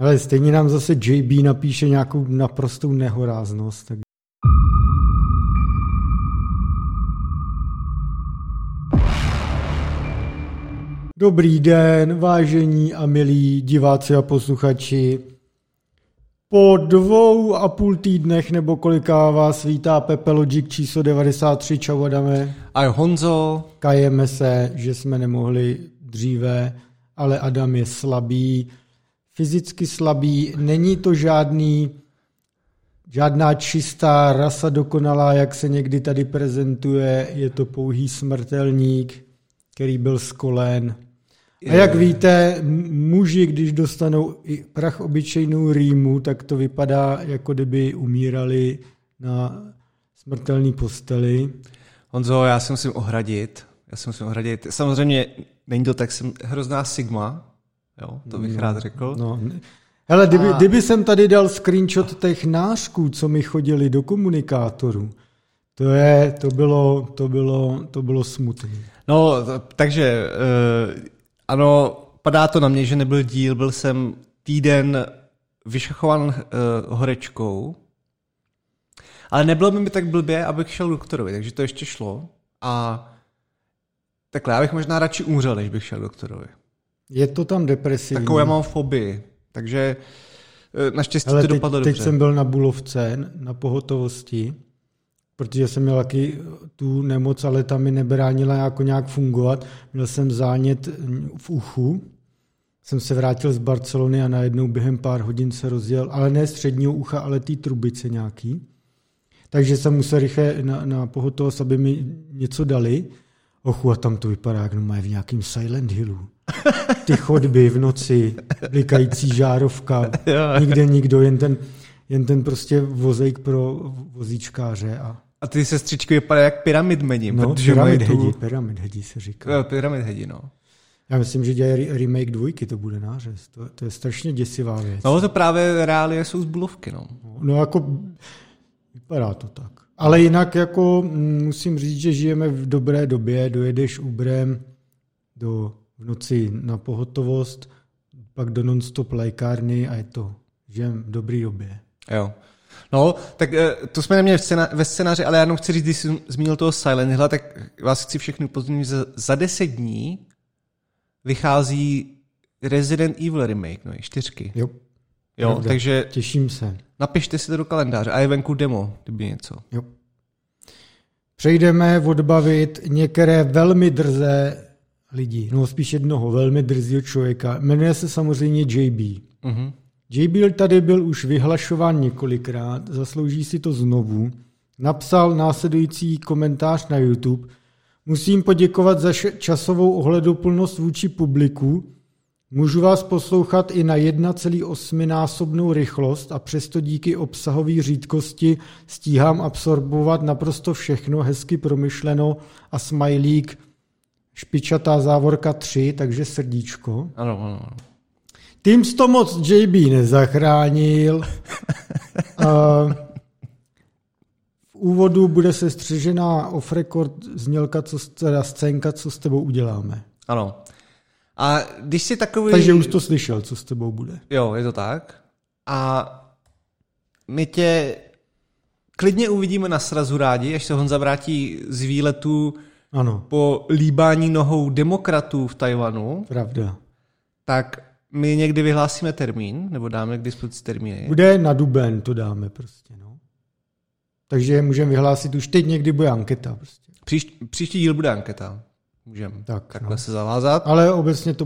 Ale stejně nám zase JB napíše nějakou naprostou nehoráznost. Tak... Dobrý den, vážení a milí diváci a posluchači. Po dvou a půl týdnech nebo koliká vás vítá Pepe Logic číslo 93. Čau Adame. A Honzo. Kajeme se, že jsme nemohli dříve, ale Adam je slabý, fyzicky slabý, není to žádný, žádná čistá rasa dokonalá, jak se někdy tady prezentuje, je to pouhý smrtelník, který byl skolen. A jak víte, muži, když dostanou i prach obyčejnou rýmu, tak to vypadá, jako kdyby umírali na smrtelný posteli. Honzo, já se musím ohradit. Já se musím ohradit. Samozřejmě není to tak, jsem hrozná sigma, Jo, to bych no, rád řekl. No. Hele, kdyby, a... kdyby jsem tady dal screenshot těch nářků, co mi chodili do komunikátoru, to, je, to, bylo, to, bylo, to bylo smutné. No, takže uh, ano, padá to na mě, že nebyl díl, byl jsem týden vyšachovan uh, horečkou, ale nebylo by mi tak blbě, abych šel doktorovi, takže to ještě šlo. A takhle, já bych možná radši umřel, než bych šel doktorovi. Je to tam depresivní. Takovou já mám fobii, takže eh, naštěstí Ale to dopadlo teď, dobře. Teď jsem byl na Bulovce, na pohotovosti, protože jsem měl taky tu nemoc, ale tam mi nebránila jako nějak fungovat. Měl jsem zánět v uchu, jsem se vrátil z Barcelony a najednou během pár hodin se rozjel, ale ne středního ucha, ale té trubice nějaký. Takže jsem musel rychle na, na pohotovost, aby mi něco dali. Ochu, a tam to vypadá, jak v nějakým Silent Hillu. Ty chodby v noci, blikající žárovka, nikde nikdo, jen ten, jen ten prostě vozejk pro vozíčkáře. A, a ty sestřičky vypadají jak pyramid medi. No, pyramid hedi, pyramid hedi se říká. Jo, pyramid hedi, no. Já myslím, že dělají remake dvojky, to bude nářez. To, to je strašně děsivá věc. No to právě reálie jsou z bulovky, no. No jako, vypadá to tak. Ale jinak jako mm, musím říct, že žijeme v dobré době, dojedeš Uberem do v noci na pohotovost, pak do non-stop lékárny a je to, že v dobrý době. Jo. No, tak eh, to jsme neměli ve scénáři, ale já jenom chci říct, když jsi zmínil toho Silent Hill, tak vás chci všechny upozornit, že za deset dní vychází Resident Evil remake, no, čtyřky. Jo. Jo, Pravda. takže... Těším se. Napište si to do kalendáře a je venku demo, kdyby něco. Jo. Přejdeme odbavit některé velmi drzé lidí, no spíš jednoho velmi drzího člověka. Jmenuje se samozřejmě JB. Mm-hmm. JB tady byl už vyhlašován několikrát, zaslouží si to znovu. Napsal následující komentář na YouTube. Musím poděkovat za časovou ohleduplnost vůči publiku. Můžu vás poslouchat i na 1,8 násobnou rychlost a přesto díky obsahové řídkosti stíhám absorbovat naprosto všechno hezky promyšleno a smajlík špičatá závorka 3, takže srdíčko. Ano, ano, ano. Tým to moc JB nezachránil. v úvodu bude se střižená off-record znělka, co, teda scénka, co s tebou uděláme. Ano. A když si takový... Takže už to slyšel, co s tebou bude. Jo, je to tak. A my tě klidně uvidíme na srazu rádi, až se Honza vrátí z výletu ano. po líbání nohou demokratů v Tajvanu, Pravda. tak my někdy vyhlásíme termín, nebo dáme k dispozici termíny. Bude na duben, to dáme prostě, no. Takže můžeme vyhlásit, už teď někdy bude anketa prostě. Příš, příští díl bude anketa. Můžeme tak, takhle no. se zavázat. Ale obecně to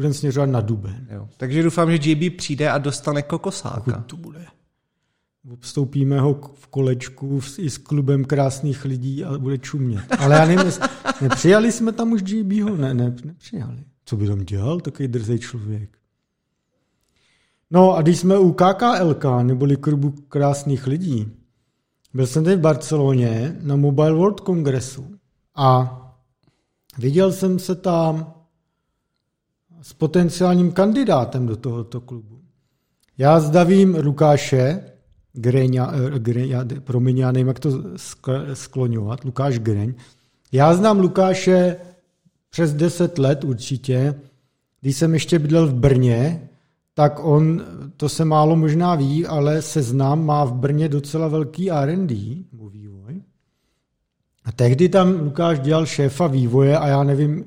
budeme směřovat na duben. Jo. Takže doufám, že JB přijde a dostane kokosáka. Pokud to bude. Obstoupíme ho v kolečku i s klubem krásných lidí a bude čumět. Ale já nevím, nepřijali jsme tam už JBho? Ne, ne, nepřijali. Co by tam dělal takový drzej člověk? No a když jsme u KKLK, neboli klubu krásných lidí, byl jsem teď v Barceloně na Mobile World Kongresu a viděl jsem se tam s potenciálním kandidátem do tohoto klubu. Já zdavím Lukáše, Greňa, eh, Greňa, promiň, já nevím, jak to skloňovat, Lukáš Greň. Já znám Lukáše přes 10 let určitě, když jsem ještě bydlel v Brně, tak on, to se málo možná ví, ale seznam má v Brně docela velký R&D, vývoj. A tehdy tam Lukáš dělal šéfa vývoje a já nevím,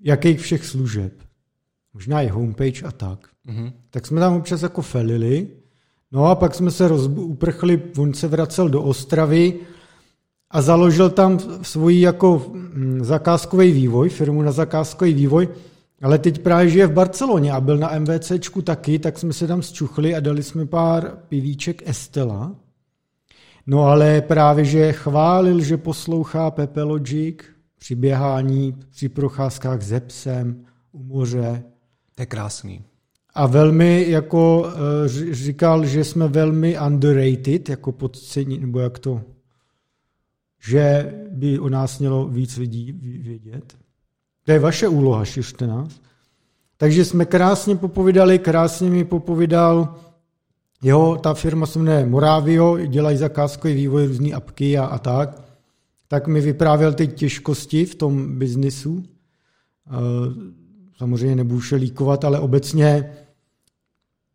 jakých všech služeb. Možná i homepage a tak. Mm-hmm. Tak jsme tam občas jako felili. No a pak jsme se rozbu- uprchli, on se vracel do Ostravy a založil tam svůj jako mm, zakázkový vývoj, firmu na zakázkový vývoj, ale teď právě žije v Barceloně a byl na MVCčku taky, tak jsme se tam zčuchli a dali jsme pár pivíček Estela. No ale právě, že chválil, že poslouchá Pepe Logic při běhání, při procházkách ze psem, u moře. To je krásný. A velmi jako eh, říkal, že jsme velmi underrated, jako podcení, nebo jak to, že by o nás mělo víc lidí vědět. To je vaše úloha, šiřte nás. Takže jsme krásně popovídali, krásně mi popovídal, jo, ta firma se jmenuje Moravio, dělají zakázkový vývoj různý apky a, a tak. Tak mi vyprávěl ty těžkosti v tom biznisu. Samozřejmě nebudu šelíkovat, ale obecně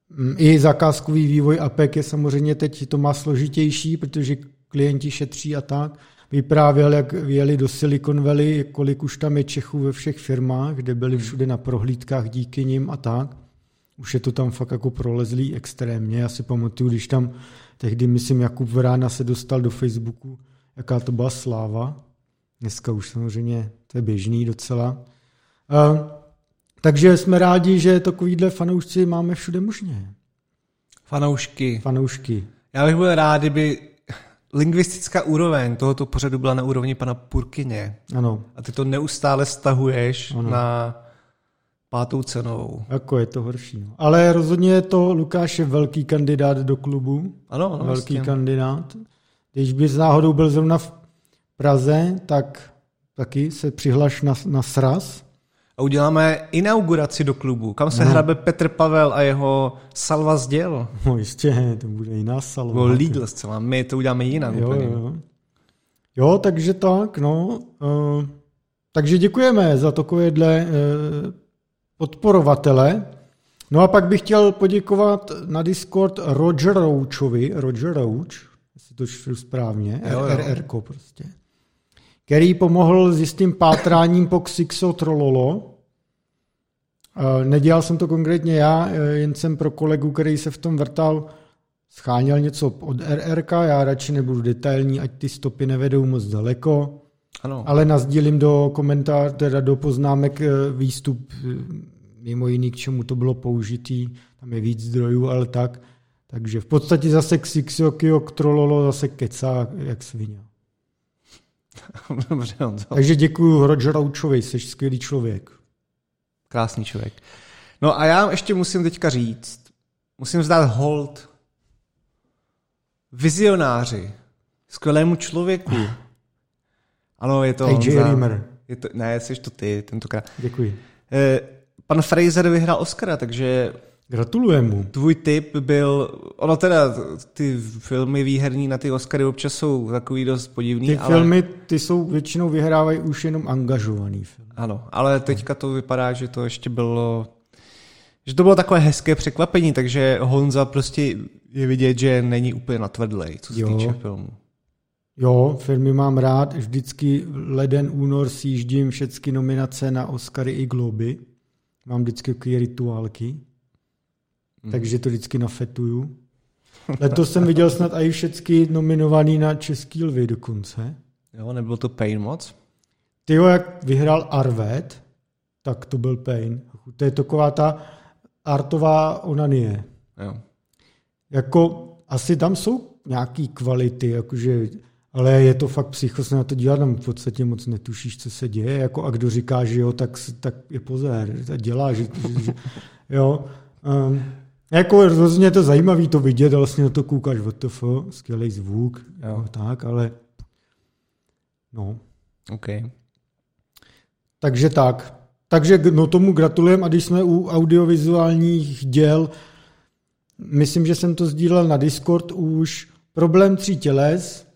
mm, i zakázkový vývoj APEK je samozřejmě teď to má složitější, protože klienti šetří a tak vyprávěl, jak jeli do Silicon Valley, kolik už tam je Čechů ve všech firmách, kde byli všude na prohlídkách díky nim a tak. Už je to tam fakt jako prolezlý extrémně. Já si pamatuju, když tam tehdy, myslím, Jakub Vrána se dostal do Facebooku, jaká to byla sláva. Dneska už samozřejmě to je běžný docela. A, takže jsme rádi, že takovýhle fanoušci máme všude možně. Fanoušky. Fanoušky. Já bych byl rád, kdyby lingvistická úroveň tohoto pořadu byla na úrovni pana Purkyně. Ano. A ty to neustále stahuješ ano. na pátou cenovou. Jako je to horší. No. Ale rozhodně je to Lukáš je velký kandidát do klubu. Ano, ano Velký vlastně. kandidát. Když bys náhodou byl zrovna v Praze, tak taky se přihlaš na, na sraz a uděláme inauguraci do klubu, kam se no. hrabe Petr Pavel a jeho salva z děl. No jistě, to bude jiná salva. Bylo Lidl zcela, my to uděláme jinak jo, úplně. Jo. jo, takže tak, no. Uh, takže děkujeme za takovéhle uh, podporovatele. No a pak bych chtěl poděkovat na Discord Roger Roachovi, Roger Roach, jestli to čtu správně, RRK prostě který pomohl s jistým pátráním po Xixo Trololo. Nedělal jsem to konkrétně já, jen jsem pro kolegu, který se v tom vrtal, scháněl něco od RRK, já radši nebudu detailní, ať ty stopy nevedou moc daleko, ano. ale nazdílím do komentář, teda do poznámek eh, výstup, eh, mimo jiný, k čemu to bylo použitý, tam je víc zdrojů, ale tak. Takže v podstatě zase Xixokio Trololo zase kecá jak svině. Dobře, Honzo. Takže děkuji Roger Ouchovi, jsi skvělý člověk. Krásný člověk. No a já ještě musím teďka říct, musím vzdát hold vizionáři, skvělému člověku. Ano, je to AJ Rimmer. Je to, ne, jsi to ty tentokrát. Děkuji. Eh, pan Fraser vyhrál Oscara, takže Gratulujem mu. Tvůj tip byl, ono teda ty filmy výherní na ty Oscary občas jsou takový dost podivný. Ty ale... filmy, ty jsou většinou vyhrávají už jenom angažovaný film. Ano, ale teďka to vypadá, že to ještě bylo, že to bylo takové hezké překvapení, takže Honza prostě je vidět, že není úplně natvrdlej, co se jo. týče filmu. Jo, filmy mám rád, vždycky leden, únor si jíždím všechny nominace na Oscary i Globy. Mám vždycky takové rituálky mm. takže to vždycky nafetuju. Letos jsem viděl snad i všechny nominovaný na Český lvy dokonce. Jo, nebyl to Pain moc? Ty jo, jak vyhrál Arvet, tak to byl Pain. To je taková ta artová onanie. Jo. Jako asi tam jsou nějaký kvality, jakože, ale je to fakt psycho se na to dívat, tam v podstatě moc netušíš, co se děje, jako a kdo říká, že jo, tak, tak je pozor, dělá, že, že jo. Um, jako rozhodně je to zajímavé to vidět, vlastně na to koukáš, WTF, skvělý zvuk, jo. tak, ale no. OK. Takže tak. Takže no tomu gratulujeme a když jsme u audiovizuálních děl, myslím, že jsem to sdílel na Discord už, problém tří těles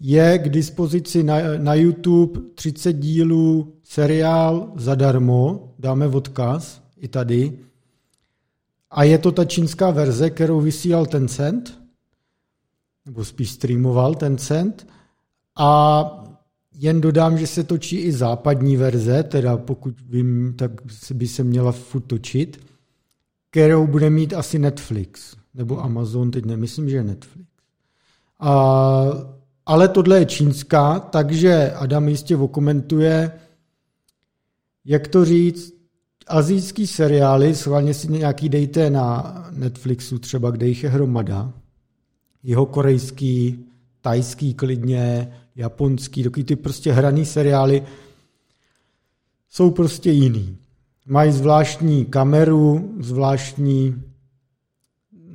je k dispozici na, na YouTube 30 dílů seriál zadarmo, dáme odkaz i tady, A je to ta čínská verze, kterou vysílal Tencent, nebo spíš streamoval Tencent. A jen dodám, že se točí i západní verze, teda pokud vím, tak by se měla furt točit, kterou bude mít asi Netflix, nebo Amazon, teď nemyslím, že je Netflix. A, ale tohle je čínská, takže Adam jistě okomentuje, jak to říct, azijský seriály, schválně si nějaký dejte na Netflixu třeba, kde jich je hromada, jeho korejský, tajský klidně, japonský, dokud ty prostě hraný seriály jsou prostě jiný. Mají zvláštní kameru, zvláštní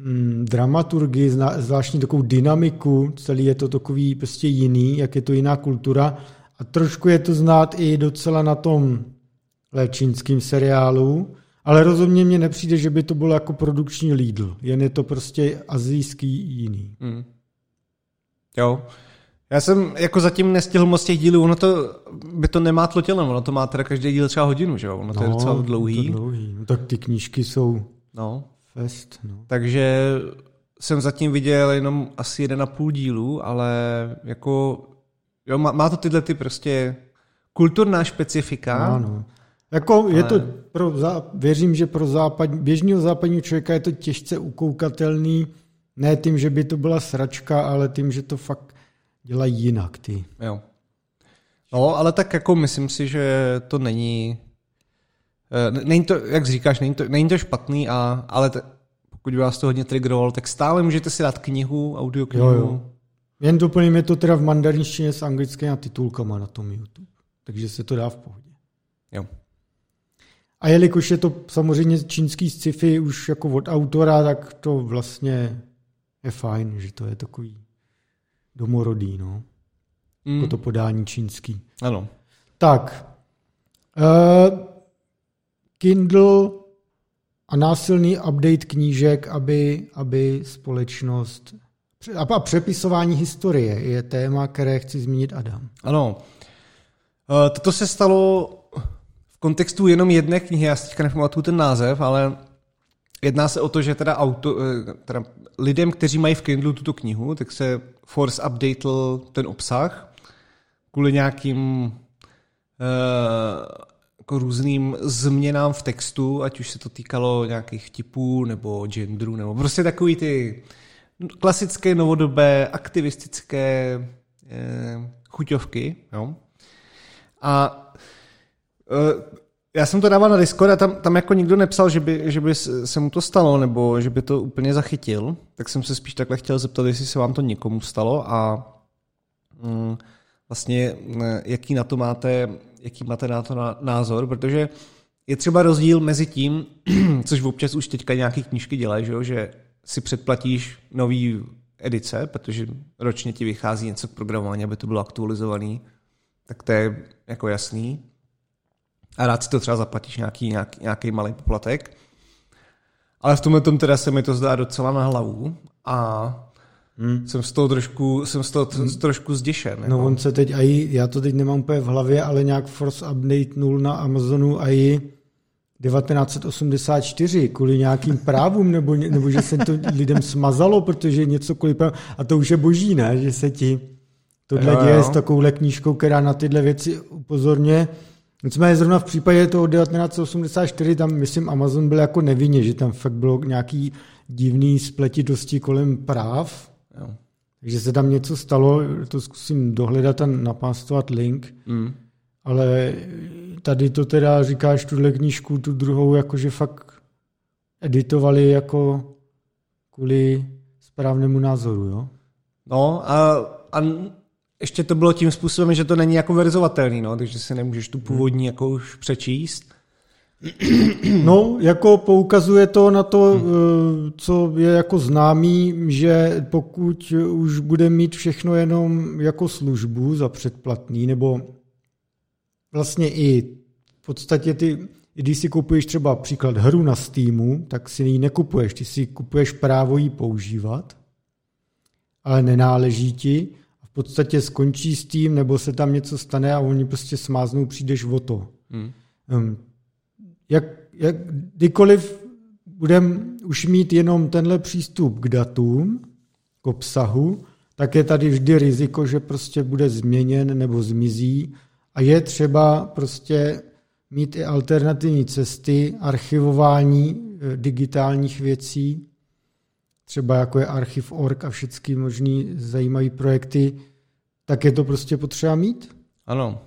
mm, dramaturgii, zvláštní takovou dynamiku, celý je to takový prostě jiný, jak je to jiná kultura a trošku je to znát i docela na tom čínským seriálu, ale rozhodně mně nepřijde, že by to bylo jako produkční Lidl. Jen je to prostě azijský jiný. Mm. Jo. Já jsem jako zatím nestihl moc těch dílů, ono to, by to nemá tlotěno, ono to má teda každý díl třeba hodinu, že jo? Ono to no, je docela dlouhý. To dlouhý. No, tak ty knížky jsou no. Fest. No. Takže jsem zatím viděl jenom asi jeden a půl dílu, ale jako jo, má, má to tyhle ty prostě kulturná specifika. Ano. Jako Ale... je to pro, věřím, že pro západ, běžného západního člověka je to těžce ukoukatelný, ne tím, že by to byla sračka, ale tím, že to fakt dělají jinak ty. Jo. No, ale tak jako myslím si, že to není, není to, jak říkáš, není to, není to špatný, a, ale t- pokud by vás to hodně triggerovalo, tak stále můžete si dát knihu, audioknihu. Jo, jo. Jen doplním je to teda v mandarinštině s anglickými titulkama na tom YouTube. Takže se to dá v pohodě. Jo. A jelikož je to samozřejmě čínský sci-fi už jako od autora, tak to vlastně je fajn, že to je takový domorodý, no. Mm. Jako to podání čínský. Ano. Tak. Uh, Kindle a násilný update knížek, aby, aby společnost a přepisování historie je téma, které chci zmínit Adam. Ano. Uh, toto se stalo kontextu jenom jedné knihy, já si teďka nepamatuju ten název, ale jedná se o to, že teda, auto, eh, teda lidem, kteří mají v Kindlu tuto knihu, tak se Force updatel ten obsah kvůli nějakým uh, jako různým změnám v textu, ať už se to týkalo nějakých typů nebo genderu, nebo prostě takový ty klasické novodobé aktivistické uh, chuťovky. Jo? A Eh, já jsem to dával na Discord a tam, tam jako nikdo nepsal, že by, že by se mu to stalo, nebo že by to úplně zachytil, tak jsem se spíš takhle chtěl zeptat, jestli se vám to někomu stalo a mm, vlastně eh, jaký na to máte, jaký máte na to názor, protože je třeba rozdíl mezi tím, což občas už teďka nějaký knížky dělají, že, že si předplatíš nový edice, protože ročně ti vychází něco k programování, aby to bylo aktualizovaný, tak to je jako jasný a rád si to třeba zaplatíš nějaký, nějaký, nějaký malý poplatek. Ale v tomhle tom teda se mi to zdá docela na hlavu a Hmm. Jsem z toho trošku, jsem z toho hmm. trošku zděšen. No jako. on se teď aj, já to teď nemám úplně v hlavě, ale nějak Force Update 0 na Amazonu i 1984 kvůli nějakým právům, nebo, nebo že se to lidem smazalo, protože něco kvůli práv... A to už je boží, ne? Že se ti tohle jo, děje jo. s takovouhle knížkou, která na tyhle věci upozorně. Nicméně zrovna v případě toho 1984, tam myslím Amazon byl jako nevinně, že tam fakt bylo nějaký divný spletitosti kolem práv. Jo. Takže se tam něco stalo, to zkusím dohledat a napástovat link. Mm. Ale tady to teda říkáš, tuhle knížku, tu druhou, jakože fakt editovali jako kvůli správnému názoru, jo? No a, a ještě to bylo tím způsobem, že to není jako verzovatelný, no, takže si nemůžeš tu původní jako už přečíst. No, jako poukazuje to na to, hmm. co je jako známý, že pokud už bude mít všechno jenom jako službu za předplatný, nebo vlastně i v podstatě ty, když si kupuješ třeba příklad hru na Steamu, tak si ji nekupuješ, ty si kupuješ právo ji používat, ale nenáleží ti v podstatě skončí s tím, nebo se tam něco stane a oni prostě smáznou, přijdeš o to. Hmm. Jak, jak kdykoliv budeme už mít jenom tenhle přístup k datům, k obsahu, tak je tady vždy riziko, že prostě bude změněn nebo zmizí a je třeba prostě mít i alternativní cesty, archivování eh, digitálních věcí, třeba jako je Archiv.org a všechny možný zajímavé projekty, tak je to prostě potřeba mít. Ano.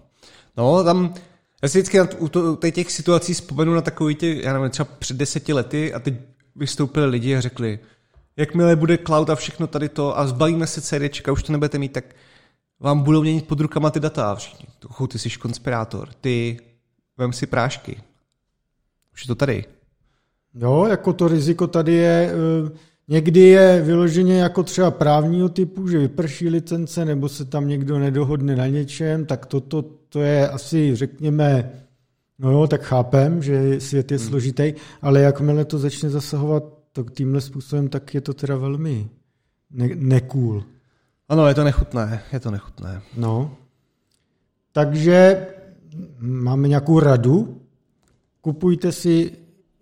No, tam, já si vždycky u, to, těch situací vzpomenu na takový ty, já nevím, třeba před deseti lety a teď vystoupili lidi a řekli, jakmile bude cloud a všechno tady to a zbalíme se CDčka, už to nebudete mít, tak vám budou měnit pod rukama ty data. Všichni, ty jsi konspirátor, ty vem si prášky. Už je to tady. Jo, jako to riziko tady je, eh, někdy je vyloženě jako třeba právního typu, že vyprší licence nebo se tam někdo nedohodne na něčem, tak toto to, to je asi, řekněme, no jo, tak chápem, že svět je hmm. složitý, ale jakmile to začne zasahovat tak tímhle způsobem, tak je to teda velmi ne- nekůl. Ano, je to nechutné, je to nechutné. No, takže máme nějakou radu, kupujte si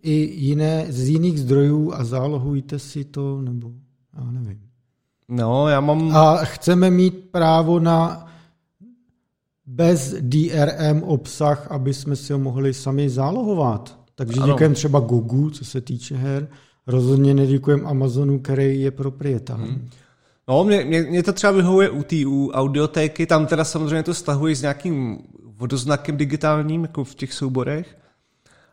i jiné z jiných zdrojů a zálohujte si to, nebo já nevím. No, já mám... A chceme mít právo na bez DRM obsah, aby jsme si ho mohli sami zálohovat. Takže ano. děkujeme třeba Google, co se týče her, rozhodně neděkujeme Amazonu, který je proprietár. Hmm. No, mě, mě, mě to třeba vyhovuje u té u audiotéky, tam teda samozřejmě to stahuji s nějakým vodoznakem digitálním, jako v těch souborech.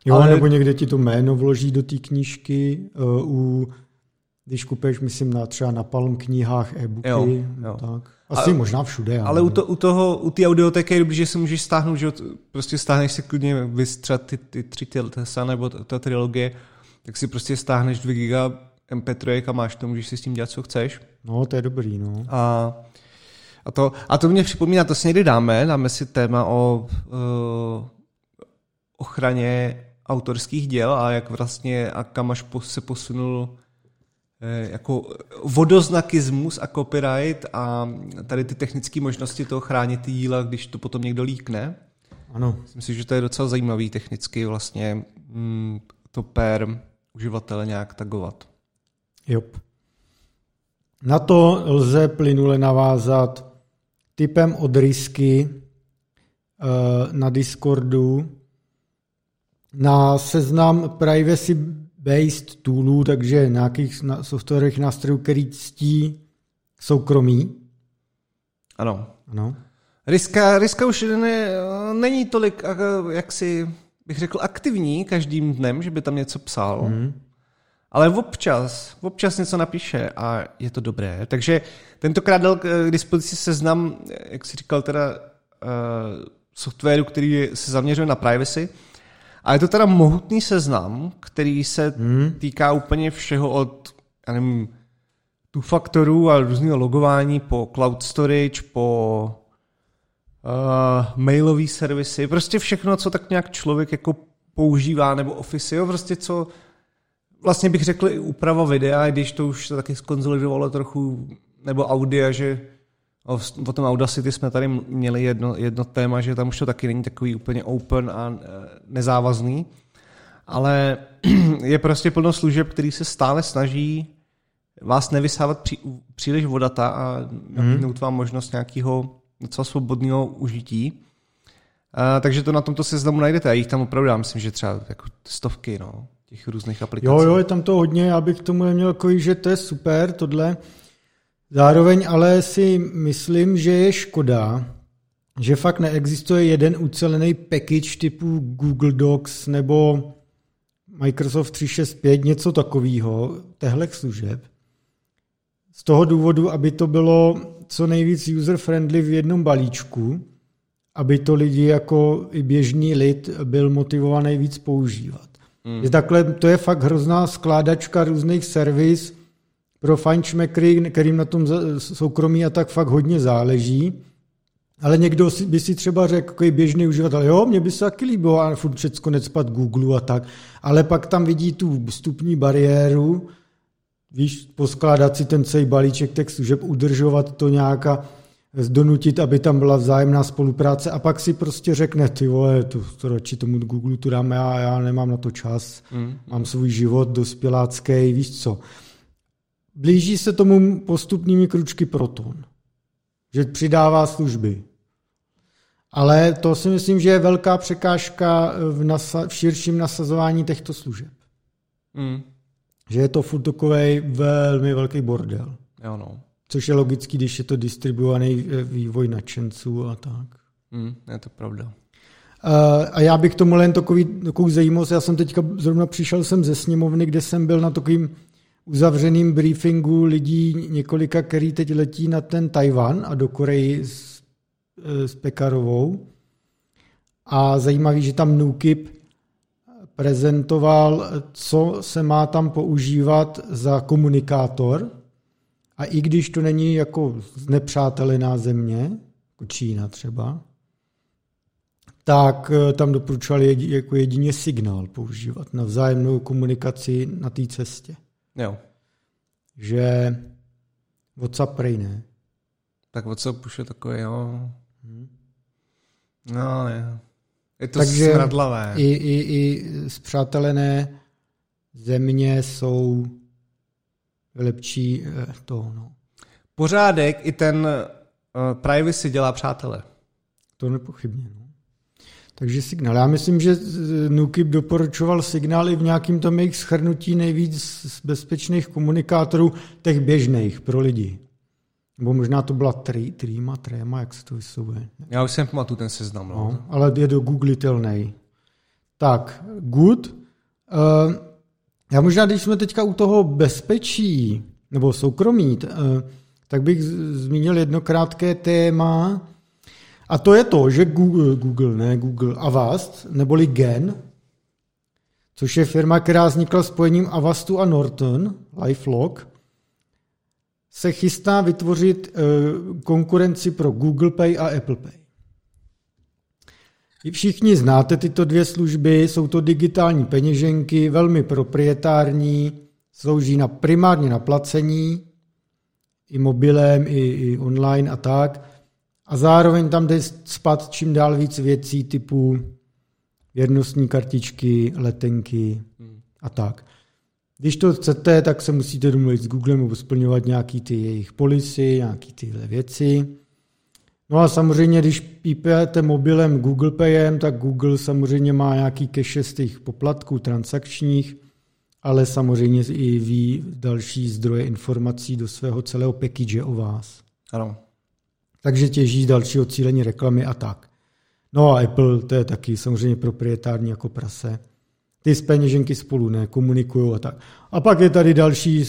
Jo, ale... nebo někde ti to jméno vloží do té knížky, uh, u, když kupuješ, myslím, na, třeba na Palm knihách e-booky. Jo, jo. Tak. Asi ale, možná všude. Ale u, to, u toho, u té audiotéky je dobrý, že si můžeš stáhnout, že prostě stáhneš si klidně vystřat ty, ty tři TLTSA nebo ta, ta trilogie, tak si prostě stáhneš 2 giga MP3 a máš to, můžeš si s tím dělat, co chceš. No, to je dobrý, no. A, a, to, a to mě připomíná, to si někdy dáme, dáme si téma o uh, ochraně autorských děl a jak vlastně a kam až se posunul jako vodoznakismus a copyright a tady ty technické možnosti toho chránit ty díla, když to potom někdo líkne. Ano. Myslím si, že to je docela zajímavý technicky vlastně mm, to per uživatele nějak tagovat. Jo. Na to lze plynule navázat typem odrysky eh, na Discordu, na seznam privacy-based toolů, takže nějakých softwarových nástrojů, který ctí soukromí. Ano. ano. Riska, riska už ne, není tolik, jak si bych řekl, aktivní každým dnem, že by tam něco psal. Mm. Ale občas, občas něco napíše a je to dobré. Takže tentokrát dal k dispozici seznam, jak si říkal, teda uh, softwaru, který se zaměřuje na privacy. A je to teda mohutný seznam, který se hmm. týká úplně všeho od, já nevím, tu faktorů a různého logování po cloud storage, po uh, mailové servisy, prostě všechno, co tak nějak člověk jako používá, nebo Office, jo, prostě co vlastně bych řekl i úprava videa, když to už se taky skonzolidovalo trochu, nebo audia, že o, o tom Audacity jsme tady měli jedno, jedno téma, že tam už to taky není takový úplně open a e, nezávazný, ale je prostě plno služeb, který se stále snaží vás nevysávat při, příliš vodata a nabídnout hmm. vám možnost nějakého docela svobodného užití. Uh, takže to na tomto seznamu najdete. Já jich tam opravdu, já myslím, že třeba jako stovky, no těch různých aplikací. Jo, jo, je tam to hodně, já bych tomu neměl kojit, že to je super, tohle. Zároveň ale si myslím, že je škoda, že fakt neexistuje jeden ucelený package typu Google Docs nebo Microsoft 365, něco takového, tehle služeb. Z toho důvodu, aby to bylo co nejvíc user-friendly v jednom balíčku, aby to lidi jako i běžný lid byl motivovaný víc používat. Mm. Takhle to je fakt hrozná skládačka různých servis pro fajnšmekry, kterým na tom soukromí a tak fakt hodně záleží. Ale někdo by si třeba řekl, jako běžný uživatel, jo, mě by se taky líbilo a furt všecko necpat Google a tak, ale pak tam vidí tu vstupní bariéru, víš, poskládat si ten celý balíček těch služeb, udržovat to nějak a donutit, aby tam byla vzájemná spolupráce a pak si prostě řekne, ty vole, to, to radši tomu Google tu dáme, já, já nemám na to čas, mm. mám svůj život dospělácký, víš co. Blíží se tomu postupnými kručky Proton, že přidává služby. Ale to si myslím, že je velká překážka v, nasa- v širším nasazování těchto služeb. Mm. Že je to furt takový velmi velký bordel. Jo, no. Což je logický, když je to distribuovaný eh, vývoj nadšenců a tak. Mm, je to pravda. Uh, a já bych tomu jen takový, takovou zajímavost, já jsem teďka zrovna přišel jsem ze sněmovny, kde jsem byl na takovým uzavřeným briefingu lidí několika, který teď letí na ten Tajvan a do Koreji s, eh, s Pekarovou. A zajímavý, že tam Nukip prezentoval, co se má tam používat za komunikátor, a i když to není jako znepřátelená země, jako Čína třeba, tak eh, tam doporučovali jako jedině signál používat na vzájemnou komunikaci na té cestě. Jo. Že WhatsApp prej ne. Tak WhatsApp už je takový, jo. Hmm. No, je. Je to Takže smradlavé. I, i, i zpřátelené země jsou lepší eh, to. No. Pořádek i ten uh, privacy dělá přátelé. To nepochybně. No. Takže signál. Já myslím, že Nukip doporučoval signál i v nějakým tom jejich schrnutí nejvíc z bezpečných komunikátorů, těch běžných pro lidi. Nebo možná to byla tri, Trima, Trema, jak se to vyslovuje. Já už jsem pamatuju ten seznam. No. no ale je do googlitelný. Tak, good. Uh, já možná, když jsme teďka u toho bezpečí nebo soukromí, uh, tak bych zmínil jedno krátké téma, a to je to, že Google, Google ne Google, Avast, neboli Gen, což je firma, která vznikla spojením Avastu a Norton, LifeLock, se chystá vytvořit eh, konkurenci pro Google Pay a Apple Pay. Vy všichni znáte tyto dvě služby, jsou to digitální peněženky, velmi proprietární, slouží na primárně na placení, i mobilem, i, i online a tak. A zároveň tam jde spat čím dál víc věcí typu věrnostní kartičky, letenky a tak. Když to chcete, tak se musíte domluvit s Googlem nebo splňovat nějaký ty jejich polisy, nějaký tyhle věci. No a samozřejmě, když pípete mobilem Google Payem, tak Google samozřejmě má nějaký cache z těch poplatků transakčních, ale samozřejmě i ví další zdroje informací do svého celého package o vás. Ano. Takže těží dalšího cílení reklamy a tak. No a Apple, to je taky samozřejmě proprietární jako prase. Ty z peněženky spolu nekomunikují a tak. A pak je tady další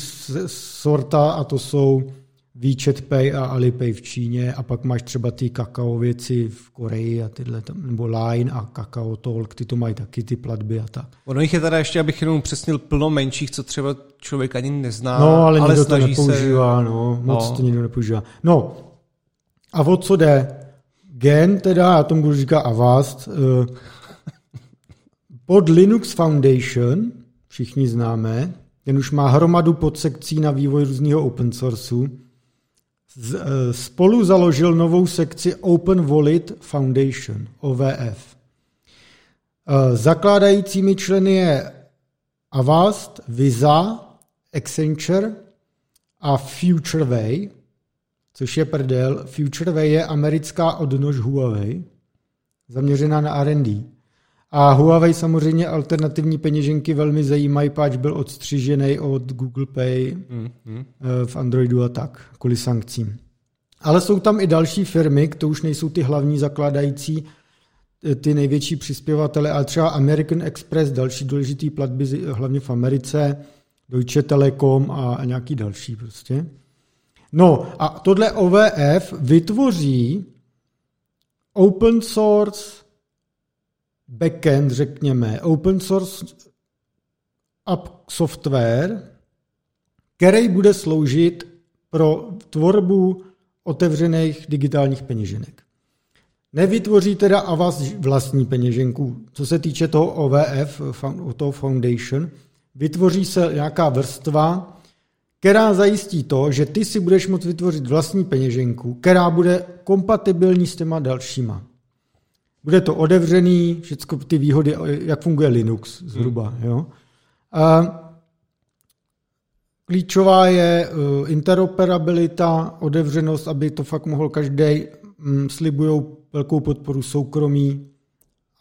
sorta a to jsou WeChat Pay a Alipay v Číně a pak máš třeba ty kakao věci v Koreji a tyhle tam, nebo Line a Kakao Talk, ty to mají taky ty platby a tak. Ono jich je teda ještě, abych jenom přesnil, plno menších, co třeba člověk ani nezná, No, ale, ale nikdo to nepoužívá, se... no, moc no. to nikdo nepoužívá. No, a o co jde? Gen, teda, já tomu budu říkat Avast, eh, pod Linux Foundation, všichni známe, ten už má hromadu podsekcí na vývoj různého open sourceu, Eh, spolu založil novou sekci Open Wallet Foundation, OVF. Eh, zakládajícími členy je Avast, Visa, Accenture a FutureWay, což je prdel. FutureWay je americká odnož Huawei, zaměřená na R&D. A Huawei samozřejmě alternativní peněženky velmi zajímají, páč byl odstřižený od Google Pay mm-hmm. v Androidu a tak, kvůli sankcím. Ale jsou tam i další firmy, to už nejsou ty hlavní zakládající, eh, ty největší přispěvatele, ale třeba American Express, další důležitý platby, hlavně v Americe, Deutsche Telekom a nějaký další prostě. No a tohle OVF vytvoří open source backend, řekněme, open source app software, který bude sloužit pro tvorbu otevřených digitálních peněženek. Nevytvoří teda a vás vlastní peněženku. Co se týče toho OVF, toho Foundation, vytvoří se nějaká vrstva, která zajistí to, že ty si budeš moct vytvořit vlastní peněženku, která bude kompatibilní s těma dalšíma. Bude to otevřený, všechny ty výhody, jak funguje Linux zhruba. Hmm. Jo? A klíčová je uh, interoperabilita, otevřenost, aby to fakt mohl každý. Mm, slibují velkou podporu soukromí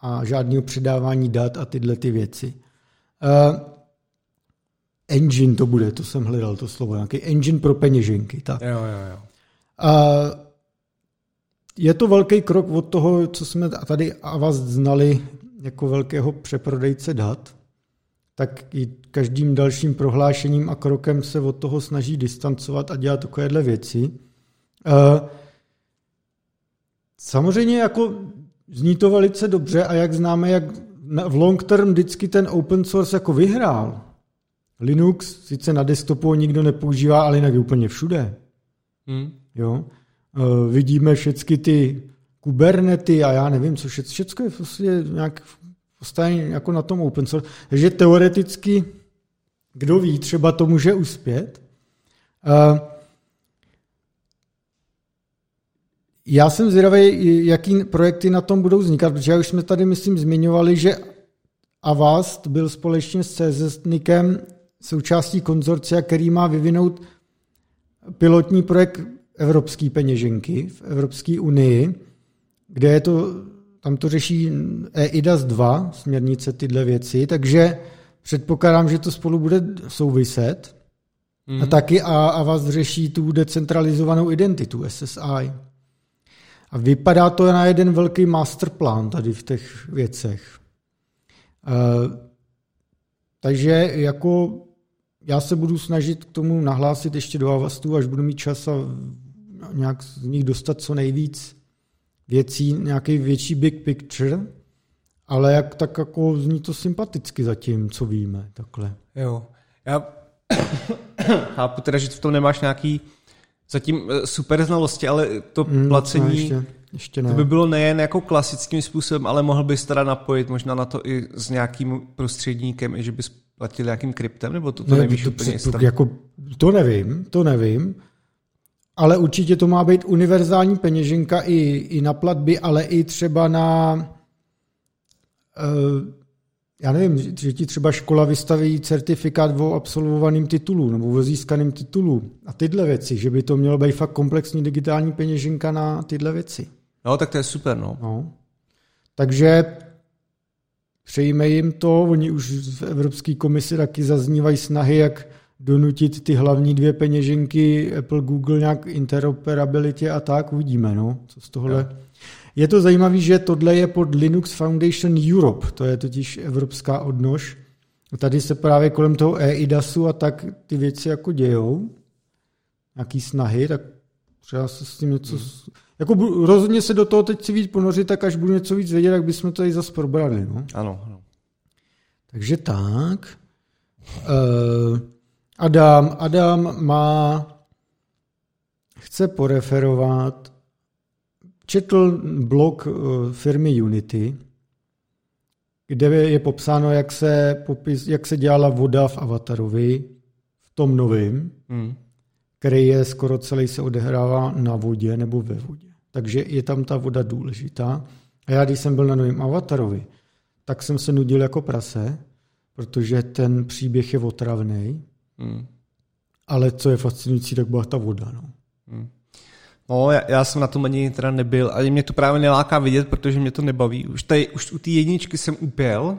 a žádného předávání dat a tyhle ty věci. Uh, engine to bude, to jsem hledal to slovo, nějaký engine pro peněženky. Tak. Jo, jo, jo. Uh, je to velký krok od toho, co jsme tady a vás znali jako velkého přeprodejce dat, tak i každým dalším prohlášením a krokem se od toho snaží distancovat a dělat takovéhle věci. Samozřejmě jako zní to velice dobře a jak známe, jak v long term vždycky ten open source jako vyhrál. Linux sice na desktopu nikdo nepoužívá, ale jinak je úplně všude. Hmm. Jo? Eh, vidíme všechny ty Kubernety a já nevím, co všechno, všechno je prostě nějak postavené jako na tom open source. Takže teoreticky, kdo ví, třeba to může uspět. Eh, já jsem zvědavý, jaký projekty na tom budou vznikat, protože už jsme tady, myslím, zmiňovali, že Avast byl společně s CZNIKem součástí konzorcia, který má vyvinout pilotní projekt evropské peněženky v Evropské unii, kde je to, tam to řeší EIDAS 2, směrnice tyhle věci, takže předpokládám, že to spolu bude souviset. Mm. A mhm. taky a, a vás řeší tu decentralizovanou identitu SSI. A vypadá to na jeden velký masterplan tady v těch věcech. Uh, takže jako já se budu snažit k tomu nahlásit ještě do Avastu, až budu mít čas a nějak z nich dostat co nejvíc věcí, nějaký větší big picture, ale jak tak jako zní to sympaticky zatím, co víme, takhle. Jo, já chápu teda, že v tom nemáš nějaký zatím eh, super znalosti, ale to mm, placení, no ještě, ještě ne. to by bylo nejen jako klasickým způsobem, ale mohl bys teda napojit možná na to i s nějakým prostředníkem, i že bys platil nějakým kryptem, nebo to, to ne, nevíš to, úplně to, jako, to nevím, to nevím, ale určitě to má být univerzální peněženka i, i na platby, ale i třeba na, uh, já nevím, že ti třeba škola vystaví certifikát o absolvovaném titulu nebo o získaném titulu a tyhle věci, že by to mělo být fakt komplexní digitální peněženka na tyhle věci. No, tak to je super, no. no. Takže přejíme jim to, oni už v Evropské komisi taky zaznívají snahy, jak donutit ty hlavní dvě peněženky Apple, Google nějak interoperabilitě a tak, uvidíme, no, co z tohle. Ja. Je to zajímavé, že tohle je pod Linux Foundation Europe, to je totiž evropská odnož. Tady se právě kolem toho EIDASu a tak ty věci jako dějou, nějaký snahy, tak třeba se s tím něco... Hmm. Jako rozhodně se do toho teď si víc ponořit, tak až budu něco víc vědět, tak bychom to tady zase probrali. No. Ano, ano. Takže tak. Uh, Adam, Adam má, chce poreferovat, četl blog eh, firmy Unity, kde je popsáno, jak se, popis, jak se dělala voda v Avatarovi, v tom novém, hmm. který je skoro celý se odehrává na vodě nebo ve vodě. Takže je tam ta voda důležitá. A já, když jsem byl na novém Avatarovi, tak jsem se nudil jako prase, protože ten příběh je otravný. Hmm. Ale co je fascinující, tak byla ta voda. No. Hmm. No, já, já jsem na tom ani teda nebyl, ale mě to právě neláká vidět, protože mě to nebaví. Už, tady, už u té jedničky jsem upěl,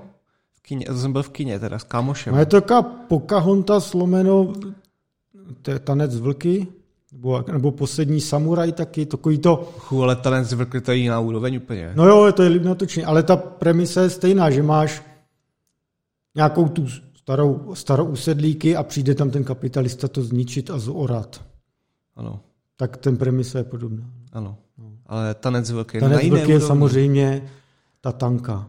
v kině, to jsem byl v kině teda s kámošem. No je to taková Pocahontas slomeno tanec vlky, nebo, nebo poslední samuraj taky, takový to... Chu, ale vlky to je jiná úroveň úplně. No jo, to je líp natočení, ale ta premisa je stejná, že máš nějakou tu starou, starou usedlíky a přijde tam ten kapitalista to zničit a zorat. Ano. Tak ten premisa je podobná. Ano. No. Ale tanec velký. Tanec velký je samozřejmě ta tanka.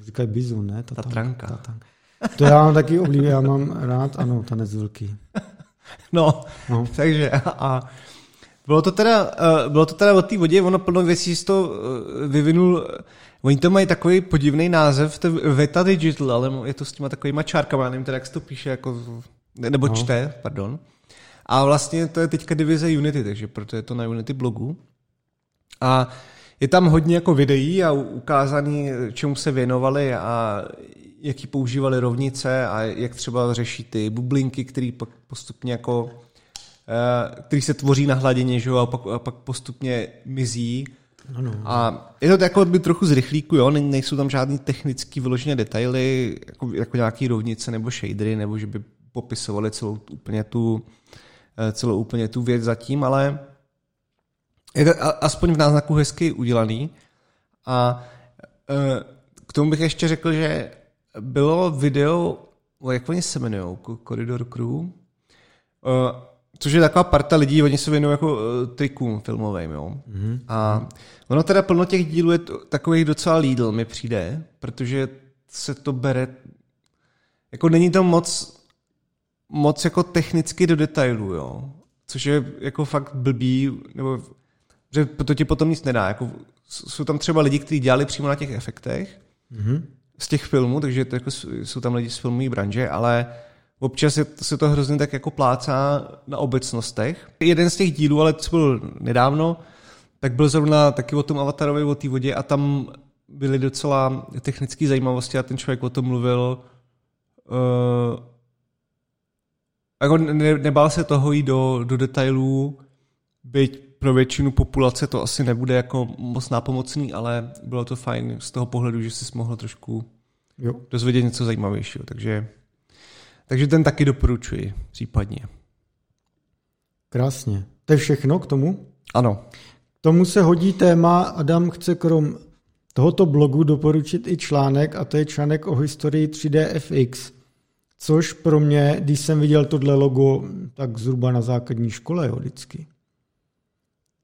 Říkají bizon, ne? Ta, ta tranka. Ta tanka. To já mám taky oblíbený, já mám rád, ano, tanec velký. No, no. takže a bylo to teda, uh, bylo to teda o té vodě, ono plno věcí z toho uh, vyvinul Oni to mají takový podivný název, to Veta Digital, ale je to s těma takovýma čárkama, já nevím teda, jak se to píše, jako nebo no. čte, pardon. A vlastně to je teďka divize Unity, takže proto je to na Unity blogu. A je tam hodně jako videí a ukázaný, čemu se věnovali a jaký používali rovnice a jak třeba řeší ty bublinky, které pak postupně jako eh, který se tvoří na hladině, že jo, a pak, a pak postupně mizí. Ano. A je to jako by trochu z rychlíku, jo, nejsou tam žádný technický vyloženě detaily, jako, jako nějaký rovnice nebo shadery, nebo že by popisovali celou úplně tu, eh, celou úplně tu věc zatím, ale je to aspoň v náznaku hezky udělaný. A eh, k tomu bych ještě řekl, že bylo video, jak oni se jmenují, Corridor Crew, uh, což je taková parta lidí, oni se věnují jako uh, trikům filmovým, jo. Mm-hmm. A ono teda plno těch dílů je takových docela lídl, mi přijde, protože se to bere, jako není to moc, moc jako technicky do detailu, jo. Což je jako fakt blbý, nebo že to ti potom nic nedá. Jako, jsou tam třeba lidi, kteří dělali přímo na těch efektech, mm-hmm z těch filmů, takže to jako jsou tam lidi z filmové branže, ale občas je, se to hrozně tak jako plácá na obecnostech. Jeden z těch dílů, ale co byl nedávno, tak byl zrovna taky o tom Avatarovi, o té vodě a tam byly docela technické zajímavosti a ten člověk o tom mluvil uh, jako ne, nebál se toho jít do, do detailů, byť pro většinu populace to asi nebude jako moc nápomocný, ale bylo to fajn z toho pohledu, že jsi mohl trošku jo. dozvědět něco zajímavějšího. Takže, takže ten taky doporučuji případně. Krásně. To je všechno k tomu? Ano. K tomu se hodí téma, Adam chce krom tohoto blogu doporučit i článek a to je článek o historii 3DFX, což pro mě, když jsem viděl tohle logo, tak zhruba na základní škole jo, vždycky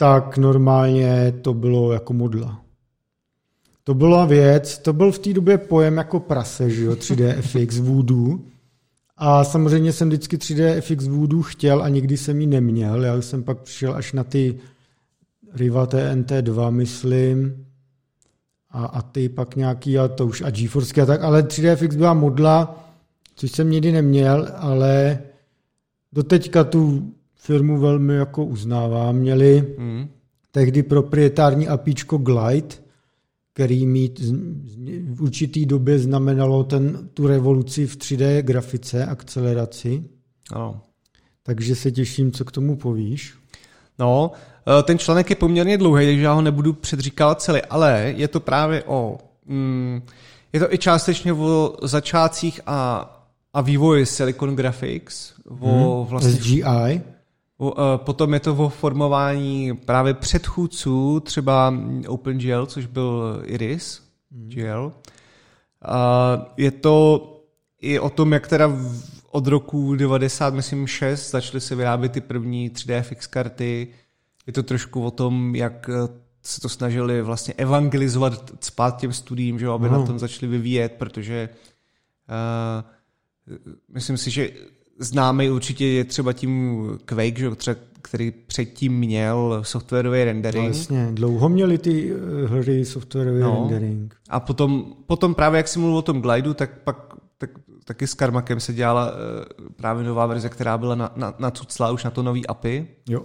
tak normálně to bylo jako modla. To byla věc, to byl v té době pojem jako prase, že jo, 3D FX Voodoo. A samozřejmě jsem vždycky 3D FX Voodoo chtěl a nikdy jsem ji neměl. Já jsem pak přišel až na ty Riva TNT2, myslím, a, a ty pak nějaký, a to už a GeForce a tak, ale 3D FX byla modla, což jsem nikdy neměl, ale doteďka tu firmu velmi jako uznávám. Měli mm. tehdy proprietární apíčko Glide, který mít v určitý době znamenalo ten, tu revoluci v 3D grafice, akceleraci. Ano. Takže se těším, co k tomu povíš. No, eh, ten článek je poměrně dlouhý, takže já ho nebudu předříkávat celý, ale je to právě o... Mm, je to i částečně o začátcích a, a vývoji Silicon Graphics, o hmm. vlastně... SGI? Eh, potom je to o formování právě předchůdců, třeba OpenGL, což byl Iris hmm. GL. Je to i o tom, jak teda od roku 90, myslím 6, začaly se vyrábět ty první 3DFX karty. Je to trošku o tom, jak eh, se to snažili vlastně evangelizovat spát těm studiím, že aby no. na tom začali vyvíjet, protože uh, myslím si, že známý určitě je třeba tím Quake, že, třeba, který předtím měl softwarový rendering. Jasně, dlouho měli ty eh, hry softwarový no. rendering. A potom, potom právě, jak jsi mluvil o tom Glideu, tak pak tak, taky s Karmakem se dělala uh, právě nová verze, která byla na, na, nacuclá už na to nový API. Jo.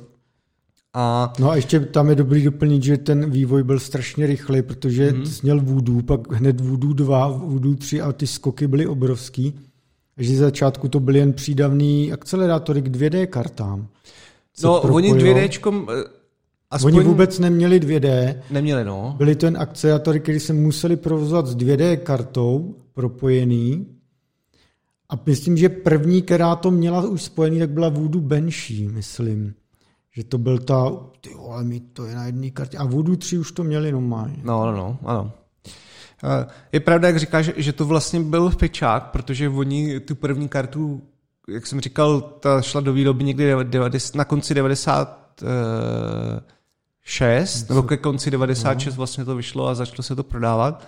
A... No a ještě tam je dobrý doplnit, že ten vývoj byl strašně rychlý, protože hmm. jsi měl Voodoo, pak hned Voodoo 2, Voodoo 3 a ty skoky byly obrovský. Takže z začátku to byly jen přídavný akcelerátory k 2D kartám. No, propojilo. oni 2D Aspoň... Oni vůbec neměli 2D. Neměli, no. Byly to jen akcelerátory, které se museli provozovat s 2D kartou propojený. A myslím, že první, která to měla už spojený, tak byla Voodoo Banshee, myslím. Že to byl ta, ty vole, mi to je na jedné kartě. A Voodoo 3 už to měli normálně. No, no, no, ano. Je pravda, jak říkáš, že to vlastně byl pečák, protože oni tu první kartu, jak jsem říkal, ta šla do výroby někdy na konci 96, nebo ke konci 96 no. vlastně to vyšlo a začalo se to prodávat.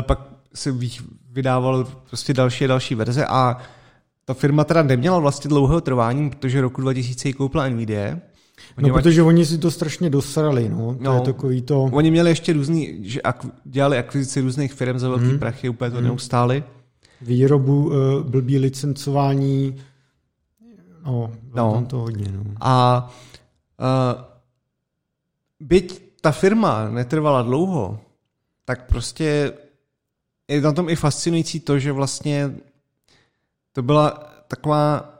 Pak se vydávalo prostě další a další verze a ta firma teda neměla vlastně dlouhého trvání, protože roku 2000 ji koupila Nvidia No, protože oni si to strašně dosrali, no. To no, je takový to... Oni měli ještě různý, že ak, dělali akvizici různých firm za velký hmm. prachy, úplně to hmm. neustáli. Výrobu, uh, blbý licencování, No, No. no. tam to hodně, no. A uh, byť ta firma netrvala dlouho, tak prostě je na tom i fascinující to, že vlastně to byla taková